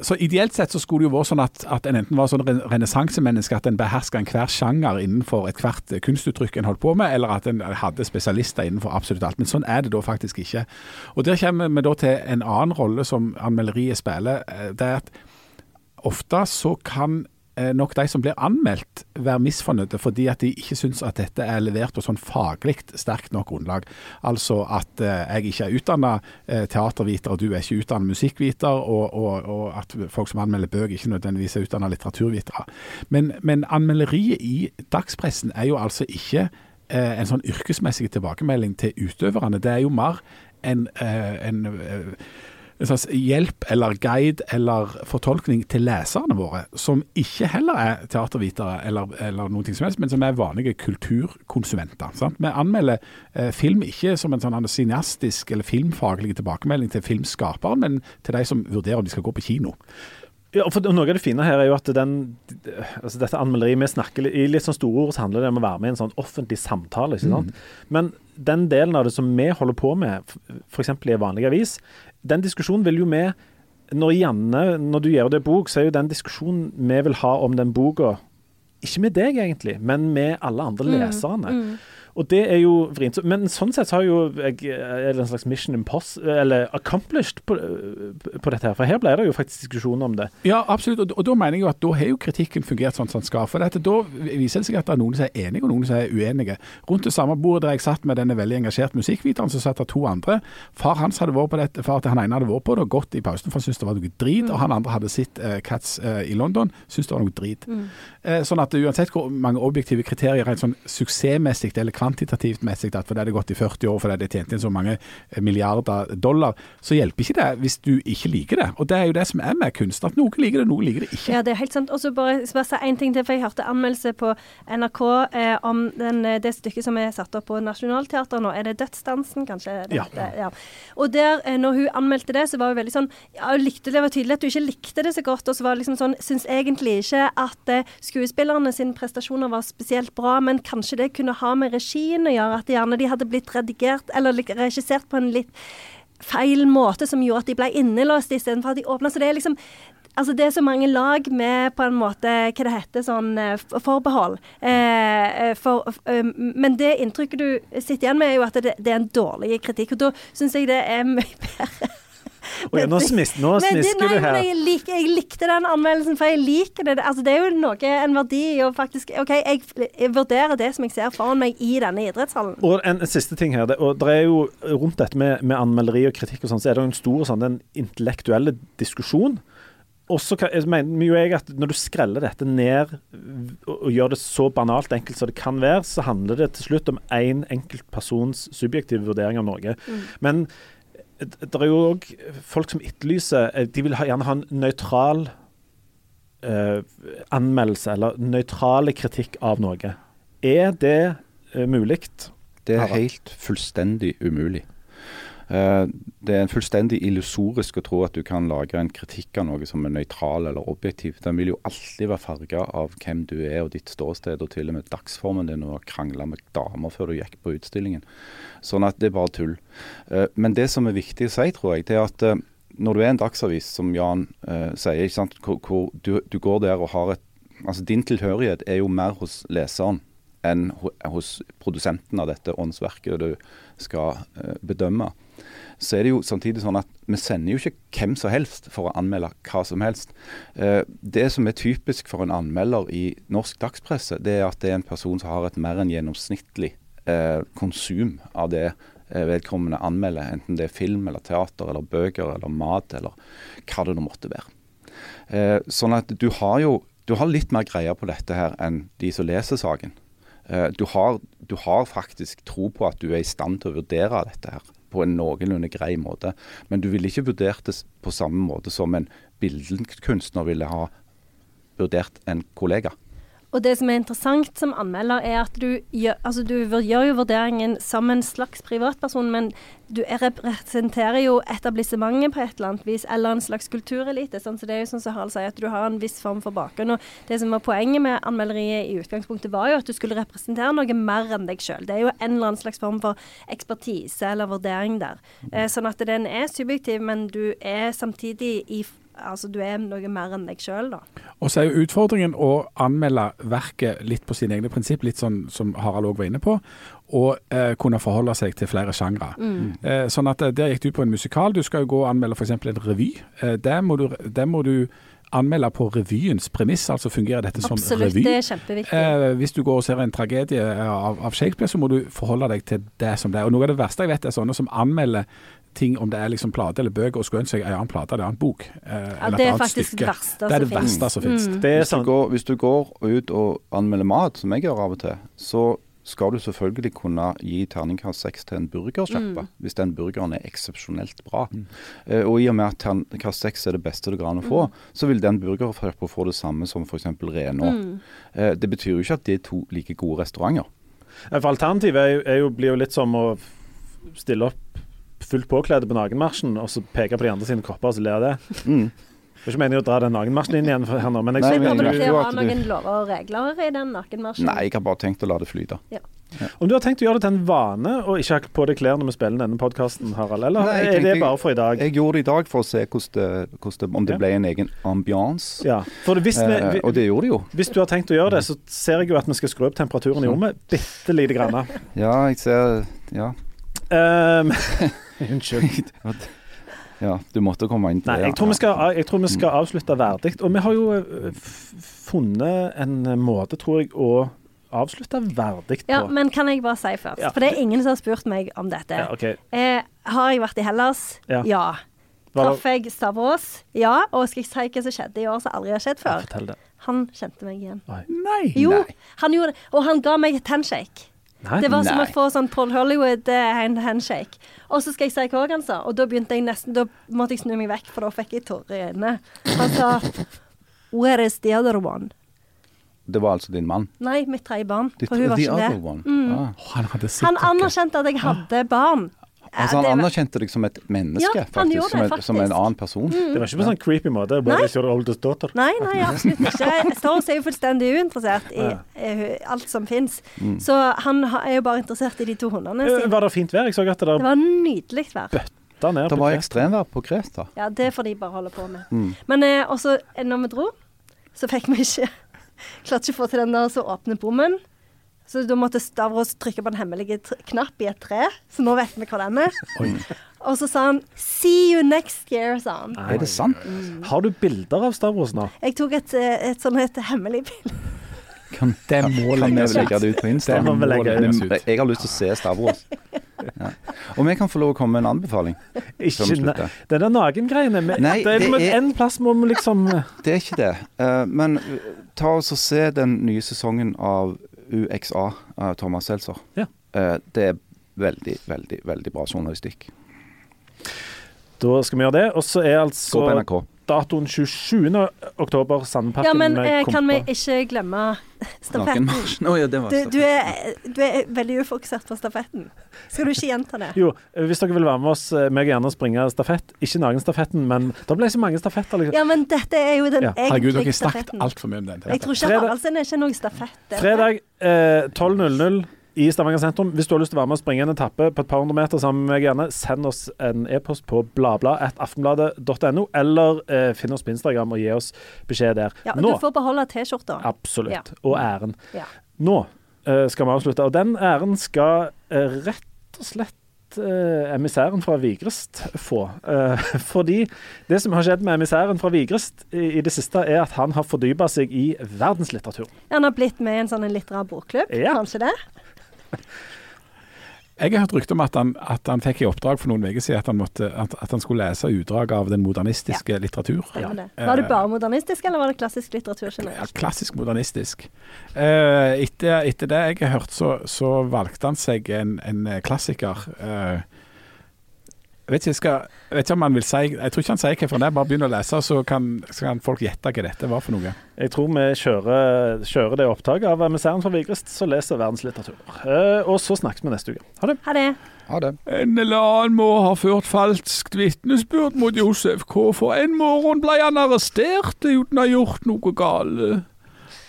så Ideelt sett så skulle det jo være sånn at, at en enten var sånn ren- renessansemenneske, at en beherska enhver sjanger innenfor ethvert kunstuttrykk en holdt på med, eller at en hadde spesialister innenfor absolutt alt. Men sånn er det da faktisk ikke. Og Der kommer vi da til en annen rolle som anmelderiet spiller. eh, Det er at ofte så kan nok de som blir anmeldt være misfornøyde fordi at de ikke syns at dette er levert på sånn faglig sterkt nok grunnlag. Altså at eh, jeg ikke er utdanna eh, teaterviter og du er ikke utdanna musikkviter, og, og, og, at folk som anmelder bøker ikke nødvendigvis er utdanna litteraturvitere. Men, men anmelderiet i dagspressen er jo altså ikke eh, en sånn yrkesmessig tilbakemelding til utøverne. Det er jo mer en, eh, en eh, en slags hjelp eller guide eller fortolkning til leserne våre, som ikke heller er teatervitere eller, eller noe som helst, men som er vanlige kulturkonsumenter. Sant? Vi anmelder eh, film ikke som en sånn cineastisk eller filmfaglig tilbakemelding til filmskaperen, men til de som vurderer om de skal gå på kino. Ja, for Noe av det fine her er jo at den, altså dette anmelderiet vi snakker I litt sånn store ord så handler det om å være med i en sånn offentlig samtale. ikke sant? Mm. Men den delen av det som vi holder på med, f.eks. i en vanlig avis, den diskusjonen vil jo vi Når Janne, når du gjør det bok, så er jo den diskusjonen vi vil ha om den boka ikke med deg, egentlig, men med alle andre mm, leserne. Mm. Og det er jo vrient. Men sånn sett så har jo jeg er det en slags mission impossible, eller accomplished på, på, dette her. For her ble det jo faktisk diskusjon om det. Ja, absolutt. Og, og, da mener jeg jo at da har jo kritikken fungert sånn som den skal. For dette, da viser det seg at det er noen som er enige, og noen som er uenige. Rundt det samme bordet der jeg satt med denne veldig engasjerte musikkviteren, så satt det to andre. Far hans hadde vært på dette, far til han ene hadde vært på det og gått i pausen, for han syntes det var noe drit. Mm. Og han andre hadde sett uh, Cats uh, i London, syntes det var noe drit. Mm. Uh, sånn at uansett hvor mange objektive kriterier rent sånn suksessmessig eller kvantitativt messig at fordi det har gått i 40 år, fordi det har tjent inn så mange eh, milliarder dollar, så hjelper ikke det hvis du ikke liker det. Og det er jo det som er med kunst, at noen liker det, noen liker det ikke. Ja, det er helt sant. Og så bare, jeg si én ting til, for jeg hørte anmeldelse på NRK eh, om den, eh, det stykket som er satt opp på Nationaltheatret nå. Er det 'Dødsdansen', kanskje? Ja. Det, ja. Og der, eh, når hun anmeldte det, så var hun veldig sånn ja, likte Det var tydelig at hun ikke likte det så godt. Og så var det liksom sånn Syns egentlig ikke at eh, skuespillerne sine prestasjoner var spesielt bra, men kanskje det kunne ha med regien å gjøre at gjerne de hadde blitt redigert eller regissert på en litt feil måte som gjorde at de ble innelåst istedenfor at de åpna. Så det er liksom Altså det er så mange lag med på en måte hva det heter, sånn eh, forbehold. Eh, eh for, eh, men det inntrykket du sitter igjen med, er jo at det, det er en dårlig kritikk. Og da syns jeg det er mye bedre og nå, smisker du her. Jeg, lik, jeg, likte den anmeldelsen, for jeg liker det. Altså, det er jo noe, en verdi i å faktisk OK, jeg, jeg, vurderer det som jeg ser foran meg i denne idrettshallen. Og en, en siste ting her. Det, og det er jo Rundt dette med, med anmelderi og kritikk og sånn, så er det jo en stor sånn, den intellektuelle diskusjon. Og så mener jo jeg at når du skreller dette ned og gjør det så banalt enkelt som det kan være, så handler det til slutt om én en enkelt persons subjektive vurdering av Norge. Mm. Men det er jo òg folk som etterlyser eh, De vil gjerne ha en nøytral uh, anmeldelse, eller nøytrale kritikk av noe. Er det uh, mulig? Det er helt fullstendig umulig. Eh, det er en fullstendig illusorisk å tro at du kan lage en kritikk av noe som er nøytral eller objektiv. Den vil jo alltid være farga av hvem du er og ditt ståsted, og til og med dagsformen din og krangla med damer før du gikk på utstillingen. Sånn at det er bare tull. Eh, men det som er viktig å si, tror jeg, det er at eh, når du er en dagsavis, som Jan uh, sier, hvor, hvor du, du, går der og har et Altså Din tilhørighet er jo mer hos leseren enn hos produsenten av dette åndsverket du skal bedømme så er det jo samtidig sånn at vi sender jo ikke hvem som helst for å anmelde hva som helst. Eh, det som er typisk for en anmelder i norsk dagspresse, det er at det er en person som har et mer enn gjennomsnittlig eh, konsum av det eh, vedkommende anmelder, enten det er film eller teater eller bøker eller mat eller hva det nå måtte være. Sånn at du har jo du har litt mer greier på dette her enn de som leser saken. Du har, du har faktisk tro på at du er i stand til å vurdere dette her på en noenlunde grei måte. Men du ville ikke vurdert det på samme måte som en billedkunstner ville ha vurdert en kollega. Og det som er interessant som anmelder, er at du gjør, altså du gjør jo vurderingen som en slags privatperson, men du representerer jo etablissementet på et eller annet vis, eller en slags kulturelite. Sånn, så det er jo sånn som Harald sier, at du har en viss form for bakgrunn. Og det som var poenget med anmelderiet i utgangspunktet, var jo at du skulle representere noe mer enn deg sjøl. Det er jo en eller annen slags form for ekspertise eller vurdering der. Eh, sånn at den er subjektiv, men du er samtidig i altså, du er noe mer enn deg sjøl, da. Og så er jo utfordringen å anmelde verket litt på sine egne prinsipp, litt sånn som Harald òg var inne på. Og eh, kunne forholde seg til flere sjangre. Mm. Eh, sånn at eh, Der gikk du på en musikal. Du skal jo gå og anmelde f.eks. en revy. Eh, der, må du, der må du anmelde på revyens premiss, altså fungerer dette som Absolutt, revy. det er kjempeviktig. Eh, hvis du går og ser en tragedie av, av Shakespeare, så må du forholde deg til det som det er. Og Noe av det verste jeg vet, er sånne som anmelder ting, om det er liksom plate eller bøker, og skulle ønske seg en annen plate eller en annen bok. Eh, Ja, det er annet faktisk stykke. det verste Det er det verste som finnes. Mm. Det er Hvis du, går, hvis du går ut og anmelder mat, som jeg gjør av og til, så skal du selvfølgelig kunne gi terningkast seks til en burgerkjøper, hvis den burgeren er eksepsjonelt bra. Eh, og i og med at terningkast seks er det beste det går an å få, så vil den burgersjappa få det samme som f.eks. Renå. Eh, det betyr jo ikke at det er to like gode restauranter. For Alternativet er jo, er jo, blir jo litt som å stille opp fullt påkledd på nakenmarsjen og så peke på de andre sine kropper og så le av det. Mm. Det er ikke meningen å dra den nakenmarsjen inn igjen her nå, men jeg Nei, Burde jeg å ha noen lover og regler i den nakenmarsjen? Nei, jeg har bare tenkt å la det flyte. Om du har tenkt å gjøre det til en vane å ikke ha på deg klær når vi spiller denne podkasten, Harald, eller Nei, er det bare for i dag? Jeg gjorde det i dag for å se hvordan det, hvordan det, om det Ja. ble en egen ambiance. Ja, for hvis, Eh, vi, og det gjorde det jo. hvis du har tenkt å gjøre det, så ser jeg jo at vi skal skru opp temperaturen i Sånn. rommet bitte lite grann. Ja, jeg ser Ja. Um, unnskyld. ja du måtte komme inn til Nei, det. jeg tror, vi skal, jeg tror vi skal avslutte verdig. Og vi har jo eh, funnet en måte, tror jeg, å avslutte verdig på. Ja, men kan jeg bare si først? Ja. For det er ingen som har spurt meg om dette. Ja, okay. Eh, har jeg vært i Hellas? Ja. ja. Traff jeg Stavros? Ja. Og skal jeg si hva som skjedde i år som aldri har skjedd før? Fortell det. Han kjente meg igjen. Nei! Jo, Nei. han gjorde det. Og han ga meg et handshake. Nei. Det var som Nei. å få sånn Paul Hollywood-handshake. Og så skal jeg si hva han sa, og da begynte jeg nesten Da måtte jeg snu meg vekk, for da fikk jeg tårer i øynene. Han sa Where is the other one? Det var altså din mann? Nei, mitt tredje barn. The, For hun var ikke det. Mm. Ah. Oh, han hadde Han anerkjente at jeg hadde barn. Altså, han anerkjente deg som et menneske, Ja, faktisk, som, en, en, som en annen person. Det var ikke på sånn creepy måte. Bare Nei. your oldest daughter? Nei, nei, absolutt ikke. Stavros er jo fullstendig uinteressert i eh, alt som fins. Mm. Så han er jo bare interessert i de to hundene sine. Var det fint vær? Jeg så at det Det var nydelig vær. bøtta ned Det var ekstremvær på Kreta. Ja, det får de bare holde på med. Mm. Men eh, også når vi dro, så fikk vi ikke Klarte ikke å få til den der som åpner bommen. Så da måtte Stavros trykke på en hemmelig knapp i et tre, så nå vet vi hva den er. Og så sa han 'See you next year', sa han. Er det sant? Har du bilder av Stavros nå? Jeg tok et, eh, et sånn et hemmelig bilde. Kan, Det må kan vi legge det ut på Insta? Det må vi legge det ut. Jeg har lyst til å se Stavros. Ja. Og vi kan få lov å komme med en anbefaling. Ikke, det der Nei, det er, det er- En plass må vi liksom Det er ikke det. Uh, men uh, ta oss og se den nye sesongen av UXA av Thomas Seltzer. Ja. Eh, det er veldig, veldig, veldig bra journalistikk. Da skal vi gjøre det. Og så er Gå altså på NRK. Datoen 27. oktober, Sandparken Ja, men med eh, kan vi ikke glemme stafetten? Oh, ja, det var Du, du, er, du er veldig ufokusert på stafetten. Skal du ikke gjenta det? Jo, eh, hvis dere vil være med oss, eh, meg gjerne springe stafett. Ikke nagenstafetten, men det ble så mange stafetter. Liksom. Ja, men dette er jo den Ja, Herregud, dere egentlige har snakket altfor mye om den. Jeg tror ikke Haraldsen er ikke noen stafett. Fredag eh, 12.00 i Stavanger sentrum. Hvis du har lyst til å være med og springe en etappe på et par hundre meter sammen med meg, gjerne send oss en e-post på bladblad.aftenbladet.no, eller eh, finn oss på Instagram og gi oss beskjed der. Ja, og Nå, du får beholde T-skjorta. absolutt. Ja. Og æren. Ja. Nå eh, skal vi avslutte, og den æren skal eh, rett og slett eh, emissæren fra Vigrest få. Eh, fordi det som har skjedd med emissæren fra Vigrest i, det siste, er at han har fordypa seg i verdenslitteratur. Han har blitt med i en sånn en litterær bokklubb, Ja. kanskje det? Jeg har hørt rykte om at han, at han fikk i oppdrag for noen uker siden at han, måtte, at, at han skulle lese utdrag av den modernistiske litteratur. Ja. Var det bare modernistisk, eller var det klassisk litteratur Ja, klassisk modernistisk. Eh, etter, etter det jeg har hørt, så, så valgte han seg en, en klassiker. Eh, jeg vet ikke, skal, jeg vet ikke om han vil si Jeg tror ikke han sier hvorfor det er, bare begynn å lese, så kan, så kan folk gjette hva dette var for noe. Jeg tror vi kjører, kjører det opptaket av emissæren fra Vigrest, så leser verdenslitteratur. Eh, og så snakkes vi neste uke. Ha det. Ha det. Ha det. En eller annen må ha ført falskt vitnesbyrd mot Josef K. For en morgen ble han arrestert uten å ha gjort noe galt.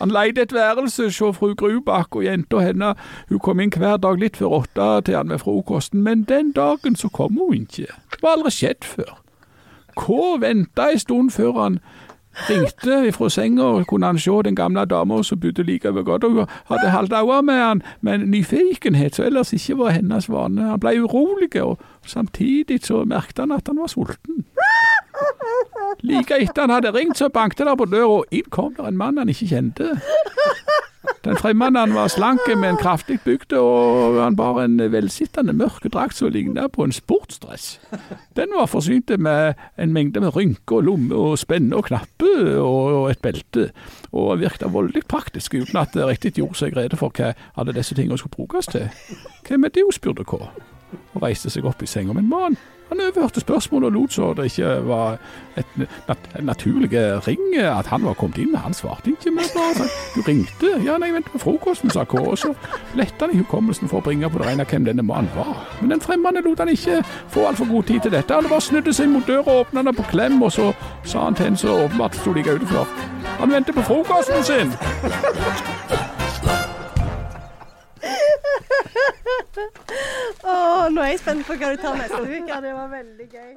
Han leide et værelse hos fru Grubakk, og jenta henne hun kom inn hver dag litt før åtte til han med frokosten, men den dagen så kom hun ikke. Det var aldri skjedd før. K venta en stund før han ringte fra senga, og kunne han se den gamle dama som bodde like ved gata. Hun hadde holdt øye med han men nyfikenhet som ellers ikke var hennes vane. Han ble urolig, og samtidig så merket han at han var sulten. Like etter han hadde ringt, så banket det på døra, og inn kom der en mann han ikke kjente. Den fremmede var slank med en kraftig bygd, og han bar en velsittende mørk drakt som lignet på en sportsdress. Den var forsynt med en mengde med rynker og lommer og spenne og knapper og et belte, og virket voldelig praktisk uten at det riktig gjorde seg rede for hva alle disse tingene skulle brukes til. Hvem er det, spurte K, og reiste seg opp i senga. en mannen han overhørte spørsmålet og lot så det ikke var et nat naturlig ring at han var kommet inn. Han svarte ikke, men bare sa du ringte. Ja, nei, vent på frokosten, sa K. Så lette han i hukommelsen for å bringe på det rene hvem denne mannen var. Men den fremmede lot han ikke få altfor god tid til dette. Han bare snudde seg mot døra og åpna den på klem, og så sa han til en som åpenbart sto like utenfor. Han venter på frokosten sin. Å, nå er jeg spent på hva du tar neste uke. Det var veldig gøy.